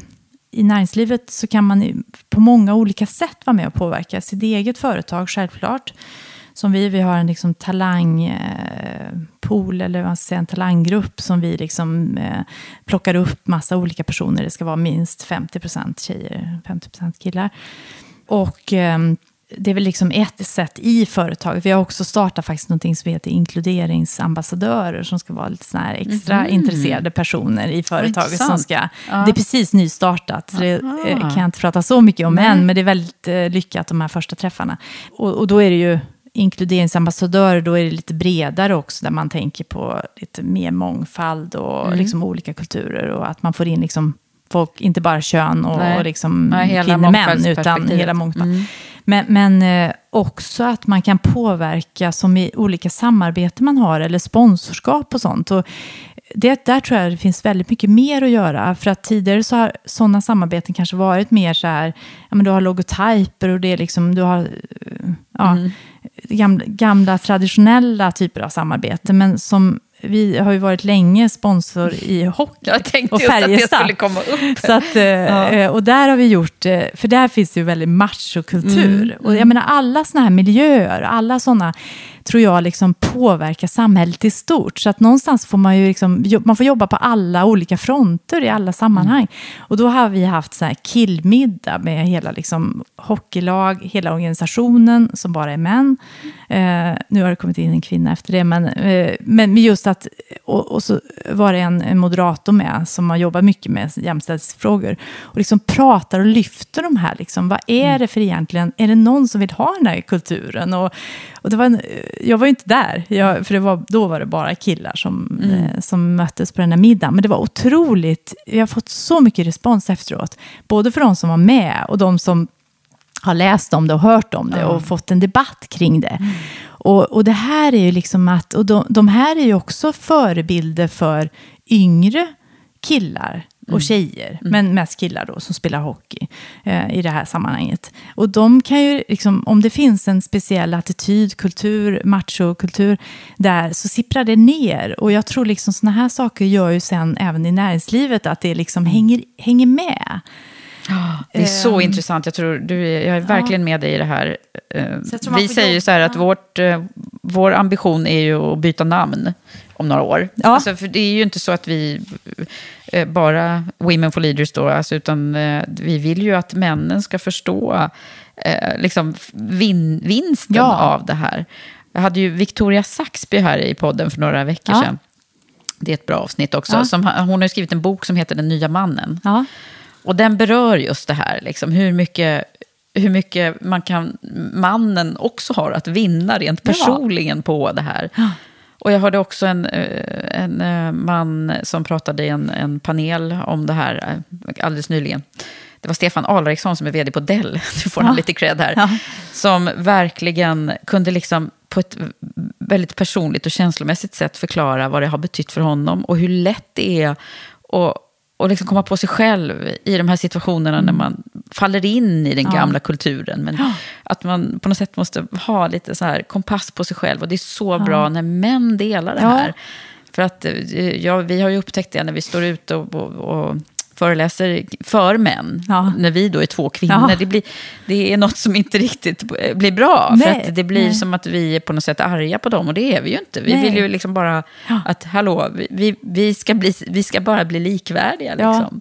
i, näringslivet så kan man på många olika sätt vara med och påverka sitt eget företag, självklart. Som vi, vi har en liksom talangpool, eller vad man ska säga, en talanggrupp som vi liksom, eh, plockar upp massa olika personer. Det ska vara minst 50% tjejer, 50% killar. Och ehm, det är väl liksom ett sätt i företaget. Vi har också startat faktiskt någonting som heter inkluderingsambassadörer som ska vara lite såna här extra Mhm. intresserade personer i företaget. Som ska, Ja. Det är precis nystartat, så det Aha. eh, kan jag inte prata så mycket om Nej. än, men det är väldigt eh, lyckat de här första träffarna. Och, och då är det ju inkluderingsambassadörer, då är det lite bredare också, där man tänker på lite mer mångfald och Mm. liksom olika kulturer och att man får in liksom folk, inte bara kön och, Nej. och liksom Nej, kvinnor, män, utan hela mångfald. Mm. Men, men eh, också att man kan påverka som i olika samarbeten man har eller sponsorskap och sånt. Och det, där tror jag det finns väldigt mycket mer att göra. För att tidigare så har sådana samarbeten kanske varit mer så här, ja men du har logotyper och det är liksom, du har eh, ja, gamla, gamla traditionella typer av samarbete. Men som vi har ju varit länge sponsor i hockey Jag tänkte och just att det Färjestad. skulle komma upp. Så att, eh, eh, och där har vi gjort, eh, för där finns det ju väldigt machokultur. Mm, Och jag menar alla sådana här miljöer, alla sådana tror jag liksom påverkar samhället i stort. Så att någonstans får man ju liksom, man får jobba på alla olika fronter i alla sammanhang. Mm. Och då har vi haft så här killmiddag med hela liksom hockeylag, hela organisationen som bara är män. Eh, nu har det kommit in en kvinna efter det, men, eh, men just att, och, och så var det en, en moderator med som har jobbat mycket med jämställdhetsfrågor och liksom pratar och lyfter de här, liksom, vad är det för egentligen, är det någon som vill ha den här kulturen? Och, och det var en, jag var ju inte där, jag, för det var, då var det bara killar som, eh, som möttes på den här middagen, men det var otroligt, jag har fått så mycket respons efteråt, både för de som var med och de som har läst om det och hört om det och fått en debatt kring det. Och, och det här är ju liksom att, och de, de här är ju också förebilder för yngre killar och tjejer, men mest killar då som spelar hockey eh, i det här sammanhanget. Och de kan ju, liksom, om det finns en speciell attityd, kultur, machokultur, där så sipprar det ner. Och jag tror liksom sådana här saker gör ju sen även i näringslivet att det liksom hänger, hänger med. Det är så Ehm. intressant. Jag, tror, du är, jag är verkligen med dig i det här. Eh, man Vi säger ju så här att vårt, eh, vår ambition är ju att byta namn om några år. Ja. Alltså, för det är ju inte så att vi eh, bara Women for Leaders då, alltså, utan eh, vi vill ju att männen ska förstå liksom vin, vinsten Ja. av det här. Jag hade ju Victoria Saxby här i podden för några veckor Ja. sedan. Det är ett bra avsnitt också. Ja. Som, hon har ju skrivit en bok som heter Den nya mannen. Ja. Och den berör just det här, liksom, hur, mycket, hur mycket man kan, mannen också har att vinna rent Ja. personligen på det här. Och jag hörde också en, eh, en eh, man som pratade i en, en panel om det här eh, alldeles nyligen. Det var Stefan Alriksson som är vd på Dell, nu får han Ja. lite cred här. Ja. Som verkligen kunde liksom på ett väldigt personligt och känslomässigt sätt förklara vad det har betytt för honom och hur lätt det är att och liksom komma på sig själv i de här situationerna när man faller in i den Mm. Ja. gamla kulturen. Men att man på något sätt måste ha lite så här kompass på sig själv. Och det är så bra när män delar det här. För att eh, ja, vi har ju upptäckt det när vi står ute och, och, och föreläser för män. Ja. När vi då är två kvinnor. Ja. Det, blir, det är något som inte riktigt blir bra. Nej, för det blir nej. som att vi är på något sätt arga på dem. Och det är vi ju inte. Vi Nej. vill ju liksom bara att, hallå, vi- vi, ska bli, vi ska bara bli likvärdiga. Ja.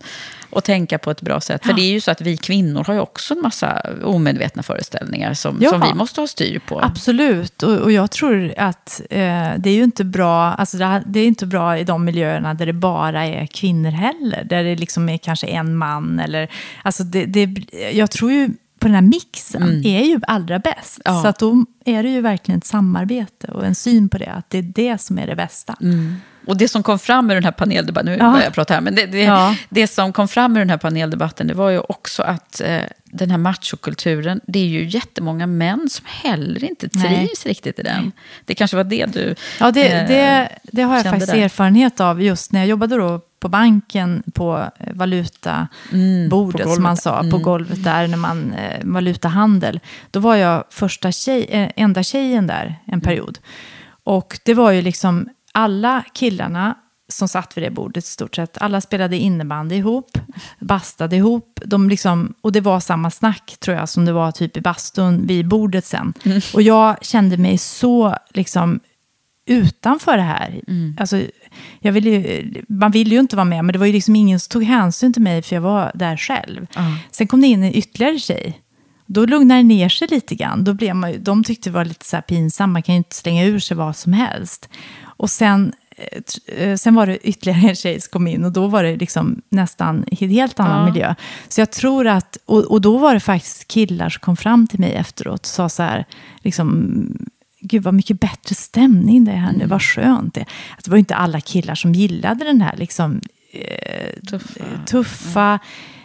Och tänka på ett bra sätt. För det är ju så att vi kvinnor har ju också en massa omedvetna föreställningar som, Ja. som vi måste ha styr på. Absolut, och, och jag tror att eh, det är ju inte bra, alltså det, här- det är inte bra i de miljöerna där det bara är kvinnor heller, där det liksom är kanske en man eller, alltså det, det, jag tror ju på den här mixen är ju allra bäst. Mm. Ja. Så att då är det ju verkligen ett samarbete och en syn på det, att det är det som är det bästa. Mm. Och det som kom fram ur den här paneldebatten, nu Ja. börjar jag prata här, men det, det, Ja. det som kom fram ur den här paneldebatten, det var ju också att eh, den här machokulturen, det är ju jättemånga män som heller inte trivs Nej. riktigt i den. Det kanske var det du Ja, det, eh, det, det har jag faktiskt där. erfarenhet av just när jag jobbade då på banken på eh, valutabordet, på golvet. som man sa, på Mm. golvet där när man eh, valutahandel. Då var jag första tjej, eh, enda tjejen där en period. Och det var ju liksom alla killarna som satt vid det bordet i stort sett, alla spelade innebandy ihop, bastade ihop, de liksom, och det var samma snack tror jag som det var typ i bastun vid bordet sen. Och jag kände mig så liksom utanför det här. Alltså, jag ville ju, man ville ju inte vara med, men det var ju liksom ingen som tog hänsyn till mig för jag var där själv. Sen kom det in en ytterligare tjej. Då lugnade det ner sig lite grann. Då blev man, de tyckte det var lite så här pinsamt, man kan ju inte slänga ur sig vad som helst. Och sen, eh, eh, sen var det ytterligare en tjej som kom in och då var det liksom nästan en helt annan Ja. miljö. Så jag tror att, och, och då var det faktiskt killar som kom fram till mig efteråt och sa så här, liksom, gud vad mycket bättre stämning det är här nu, vad skönt det är. Att det var inte alla killar som gillade den här liksom, eh, Tuffa. tuffa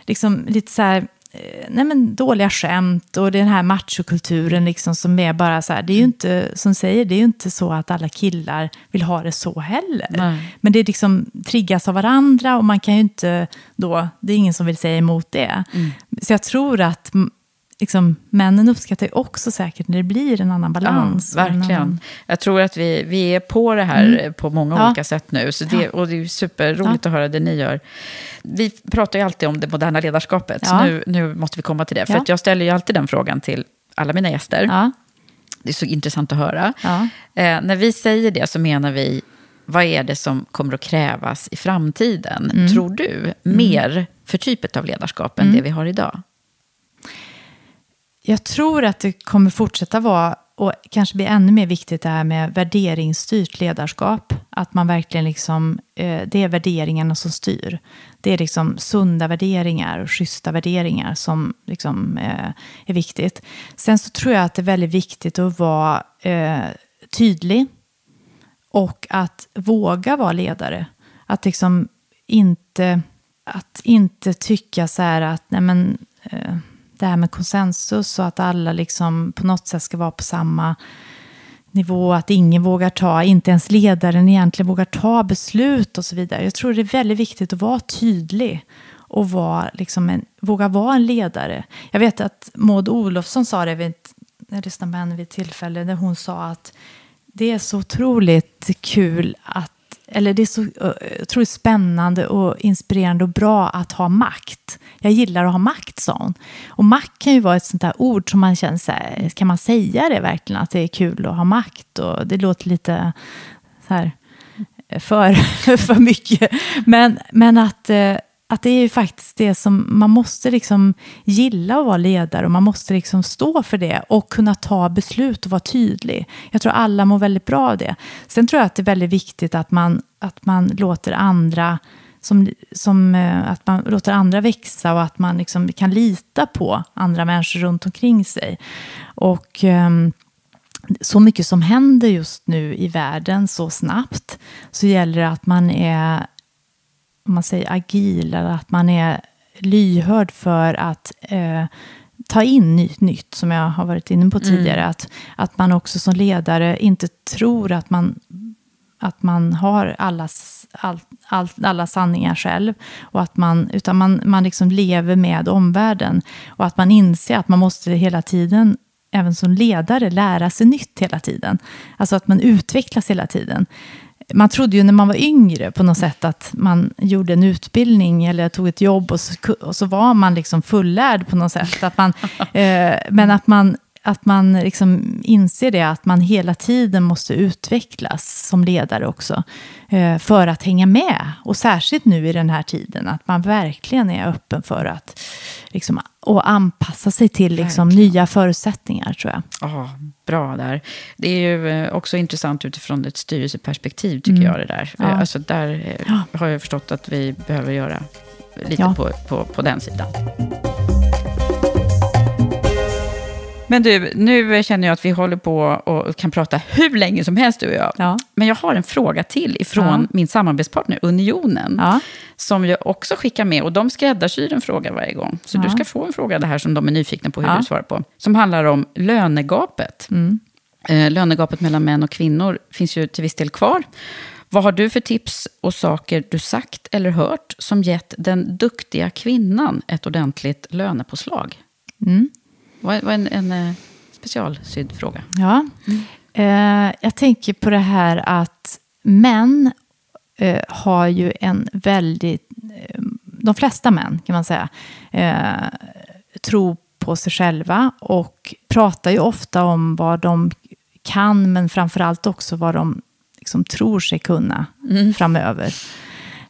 liksom lite så här, nej men dåliga skämt och den här machokulturen liksom som är bara så här, det är ju inte, som säger, det är ju inte så att alla killar vill ha det så heller. Nej. Men det liksom triggas av varandra och man kan ju inte då, det är ingen som vill säga emot det. Så jag tror att liksom, männen uppskattar ju också säkert när det blir en annan balans. Ja, verkligen. annan- Jag tror att vi, vi är på det här eh, på många Ja. olika sätt nu. Så det, och det är superroligt att höra det ni gör. Vi pratar ju alltid om det moderna ledarskapet. Så Ja. nu, nu måste vi komma till det. För Ja. jag ställer ju alltid den frågan till alla mina gäster. Ja, Det är så intressant att höra. ja. Eh, när vi säger det så menar vi, vad är det som kommer att krävas i framtiden, Mm. tror du, mer för typet av ledarskap än det vi har idag? Jag tror att det kommer fortsätta vara, och kanske bli ännu mer viktigt det här med värderingsstyrt ledarskap. Att man verkligen liksom, eh, det är värderingarna som styr. Det är liksom sunda värderingar och schyssta värderingar som liksom, eh, är viktigt. Sen så tror jag att det är väldigt viktigt att vara eh, tydlig och att våga vara ledare. Att liksom inte, att inte tycka så här att nej men, eh, det här med konsensus och att alla liksom på något sätt ska vara på samma nivå, att ingen vågar ta, inte ens ledaren egentligen vågar ta beslut och så vidare. Jag tror det är väldigt viktigt att vara tydlig och vara liksom en, våga vara en ledare. Jag vet att Maud Olofsson sa det, vid, jag lyssnade på henne vid ett tillfälle, där hon sa att det är så otroligt kul att eller det är så otroligt spännande och inspirerande och bra att ha makt. Jag gillar att ha makt, sa hon. Och makt kan ju vara ett sånt där ord som man känner så här, kan man säga det verkligen, att det är kul att ha makt? Och det låter lite så här för, för mycket. Men, men att, eh, att det är ju faktiskt det som man måste liksom gilla att vara ledare och man måste liksom stå för det och kunna ta beslut och vara tydlig. Jag tror alla mår väldigt bra av det. Sen tror jag att det är väldigt viktigt att man, att man låter andra som, som, eh, att man låter andra växa och att man liksom kan lita på andra människor runt omkring sig. Och um, så mycket som händer just nu i världen så snabbt så gäller det att man är om man säger agil eller att man är lyhörd för att eh, ta in nytt, nytt som jag har varit inne på tidigare. Att, att man också som ledare inte tror att man att man har allas, all, all, alla sanningar själv. Och att man, utan man, man liksom lever med omvärlden. Och att man inser att man måste hela tiden, även som ledare, lära sig nytt hela tiden. Alltså att man utvecklas hela tiden. Man trodde ju när man var yngre på något sätt att man gjorde en utbildning eller tog ett jobb och så, och så var man liksom fullärd på något sätt. Att man, eh, men att man att man liksom inser det, att man hela tiden måste utvecklas som ledare också. Eh, för att hänga med. Och särskilt nu i den här tiden, att man verkligen är öppen för att liksom, och anpassa sig till liksom, nya förutsättningar, tror jag. Ja, bra där. Det är ju eh, också intressant utifrån ett styrelseperspektiv, tycker jag. det där. Mm. Ja. Alltså, där eh, har jag förstått att vi behöver göra lite Ja. på, på, på den sidan. Men du, nu känner jag att vi håller på och kan prata hur länge som helst du och jag. Ja. Men jag har en fråga till ifrån Ja. min samarbetspartner Unionen. Ja. Som jag också skickar med. Och de skräddarsyr en fråga varje gång. Så du ska få en fråga det här som de är nyfikna på hur du svarar på. Som handlar om lönegapet. Mm. Eh, lönegapet mellan män och kvinnor finns ju till viss del kvar. Vad har du för tips och saker du sagt eller hört som gett den duktiga kvinnan ett ordentligt lönepåslag? Mm. Vad är en, en eh, specialsydd fråga? Ja. Eh, jag tänker på det här att män eh, har ju en väldigt, de flesta män kan man säga, tror på sig själva och pratar ju ofta om vad de kan, men framför allt också vad de liksom tror sig kunna framöver.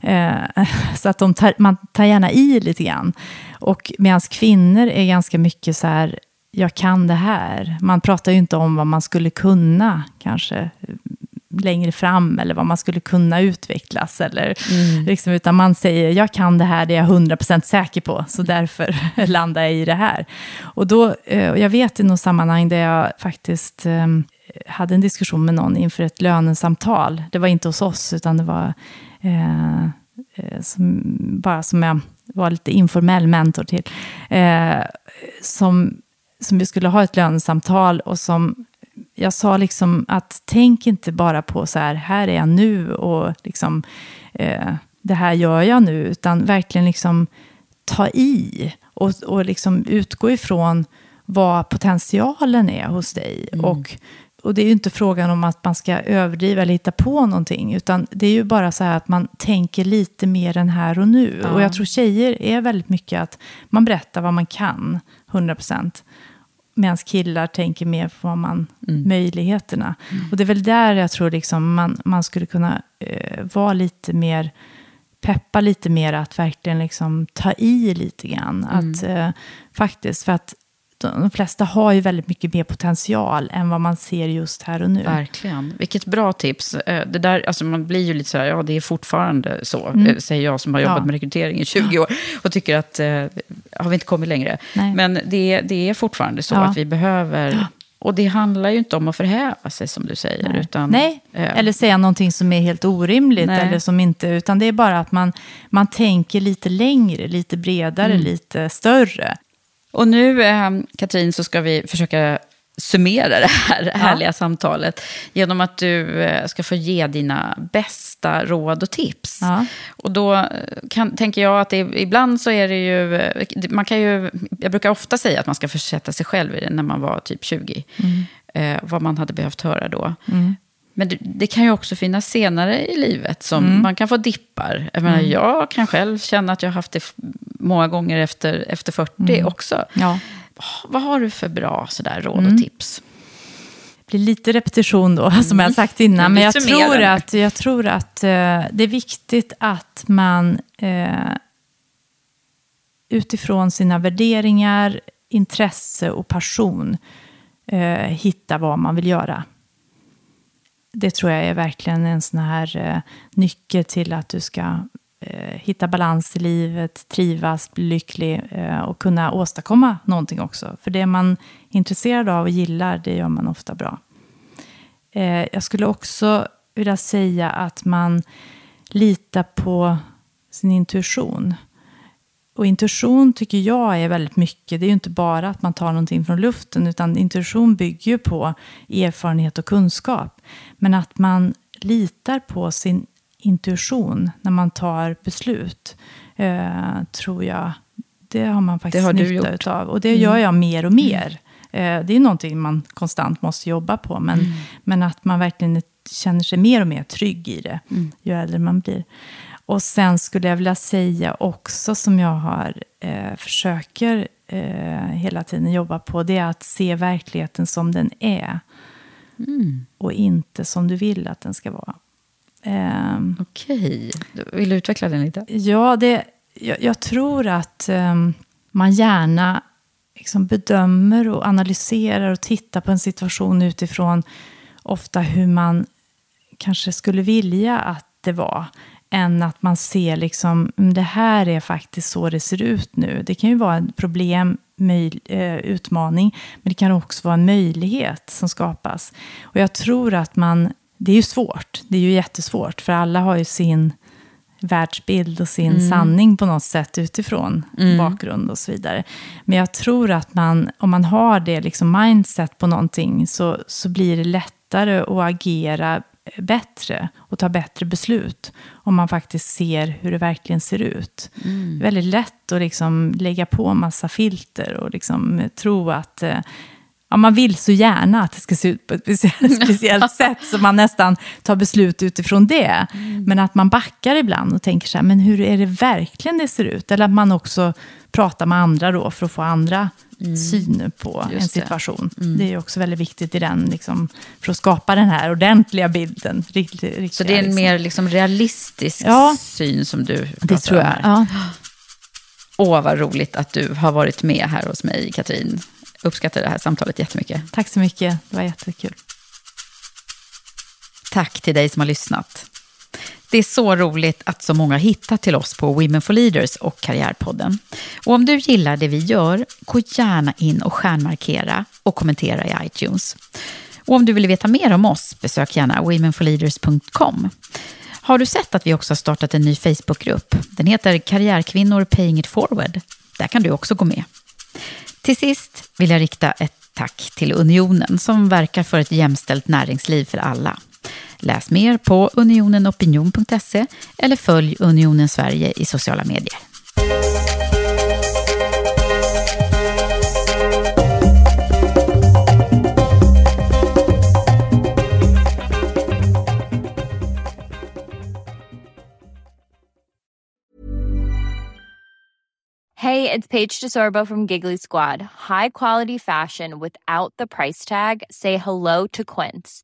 Eh, så att de tar, man tar gärna i lite grann. Och medan kvinnor är ganska mycket så här, jag kan det här. Man pratar ju inte om vad man skulle kunna kanske längre fram eller vad man skulle kunna utvecklas. Eller, liksom, utan man säger, jag kan det här, det är jag 100% säker på, så därför landar jag i det här. Och då, eh, och jag vet i något sammanhang där jag faktiskt eh, hade en diskussion med någon inför ett lönesamtal. Det var inte hos oss, utan det var eh, eh, som, bara som jag var lite informell mentor till. Eh, som, som vi skulle ha ett lönesamtal och som jag sa liksom att tänk inte bara på så här, här är jag nu och liksom, eh, det här gör jag nu, utan verkligen liksom ta i och, och liksom utgå ifrån vad potentialen är hos dig. Och, och det är ju inte frågan om att man ska överdriva eller hitta på någonting, utan det är ju bara så här att man tänker lite mer än här och nu. Och jag tror tjejer är väldigt mycket att man berättar vad man kan, 100 procent. Medan killar tänker mer på vad man, möjligheterna. Och det är väl där jag tror liksom man, man skulle kunna eh, vara lite mer, peppa lite mer att verkligen liksom ta i lite grann. Att, eh, faktiskt, för att de, flesta har ju väldigt mycket mer potential än vad man ser just här och nu. Verkligen. Vilket bra tips. Eh, Det där, alltså man blir ju lite så här, ja det är fortfarande så, Mm. eh, säger jag som har jobbat Ja. med rekrytering i 20 år. Och tycker att, eh, har vi inte kommit längre? Nej. Men det, det är fortfarande så Ja. att vi behöver, och det handlar ju inte om att förhäva sig som du säger. Nej. Utan, Nej, eh, eller säga någonting som är helt orimligt. Nej. Eller som inte, utan det är bara att man, man tänker lite längre, lite bredare, Mm. lite större. Och nu, eh, Katrin, så ska vi försöka summera det här härliga samtalet genom att du eh, ska få ge dina bästa råd och tips. Ja. Och då eh, kan, tänker jag att det, ibland så är det ju, eh, man kan ju, jag brukar ofta säga att man ska försätta sig själv i det när man var typ 20. Eh, vad man hade behövt höra då. Men det, det kan ju också finnas senare i livet som man kan få dippar. Jag, menar, jag kan själv känna att jag har haft det många gånger efter, efter 40 också. Ja. Vad har du för bra sådär, råd och tips? Det blir lite repetition då, som jag sagt innan. Men jag summerar tror att, jag tror att eh, det är viktigt att man eh, utifrån sina värderingar, intresse och passion eh, hittar vad man vill göra. Det tror jag är verkligen en sån här eh, nyckel till att du ska eh, hitta balans i livet, trivas, bli lycklig eh, och kunna åstadkomma någonting också. För det man är intresserad av och gillar, det gör man ofta bra. Eh, jag skulle också vilja säga att man litar på sin intuition. Och intuition tycker jag är väldigt mycket, det är ju inte bara att man tar någonting från luften, utan intuition bygger ju på erfarenhet och kunskap. Men att man litar på sin intuition när man tar beslut, eh, tror jag, det har man faktiskt har nytta gjort. Mm. utav. Och det gör jag mer och mer. Eh, det är någonting man konstant måste jobba på, men, Mm. men att man verkligen känner sig mer och mer trygg i det, Mm. ju äldre man blir. Och sen skulle jag vilja säga också, som jag har, eh, försöker eh, hela tiden jobba på, det är att se verkligheten som den är. Och inte som du vill att den ska vara. Ehm, Okej, vill du utveckla den lite? Ja, det, jag, jag tror att ehm, man gärna liksom bedömer och analyserar och tittar på en situation utifrån ofta hur man kanske skulle vilja att det var. Än att man ser liksom, "Mm, det här är faktiskt så det ser ut nu. Det kan ju vara ett problem eh, utmaning, men det kan också vara en möjlighet som skapas. Och jag tror att man, det är ju svårt, det är ju jättesvårt, för alla har ju sin världsbild och sin mm. sanning på något sätt utifrån mm. bakgrund och så vidare. Men jag tror att man, om man har det liksom mindset på någonting så, så blir det lättare att agera bättre och ta bättre beslut om man faktiskt ser hur det verkligen ser ut. Mm. Det är väldigt lätt att liksom lägga på massa filter och liksom tro att eh, ja, man vill så gärna att det ska se ut på ett speciellt, speciellt sätt, så man nästan tar beslut utifrån det. Mm. Men att man backar ibland och tänker så här, men hur är det verkligen det ser ut? Eller att man också pratar med andra då för att få andra mm. syn på Just en situation. Det. Mm. det är också väldigt viktigt i den, liksom, för att skapa den här ordentliga bilden. Riktigt, riktigt, så det är en liksom. mer liksom, realistisk ja, syn som du pratar det tror jag. om? Ja. Åh, vad roligt att du har varit med här hos mig, Katrin uppskattar det här samtalet jättemycket. Tack så mycket, det var jättekul. Tack till dig som har lyssnat. Det är så roligt att så många hittat till oss på Women for Leaders och Karriärpodden. Och om du gillar det vi gör, gå gärna in och stjärnmarkera och kommentera i iTunes. Och om du vill veta mer om oss, besök gärna womenforleaders.com. Har du sett att vi också har startat en ny Facebookgrupp? Den heter Karriärkvinnor Paying It Forward. Där kan du också gå med. Till sist vill jag rikta ett tack till Unionen som verkar för ett jämställt näringsliv för alla. Läs mer på unionenopinion.se eller följ Unionen Sverige i sociala medier. Hey, it's Paige DeSorbo from Giggly Squad. High quality fashion without the price tag. Say hello to Quince.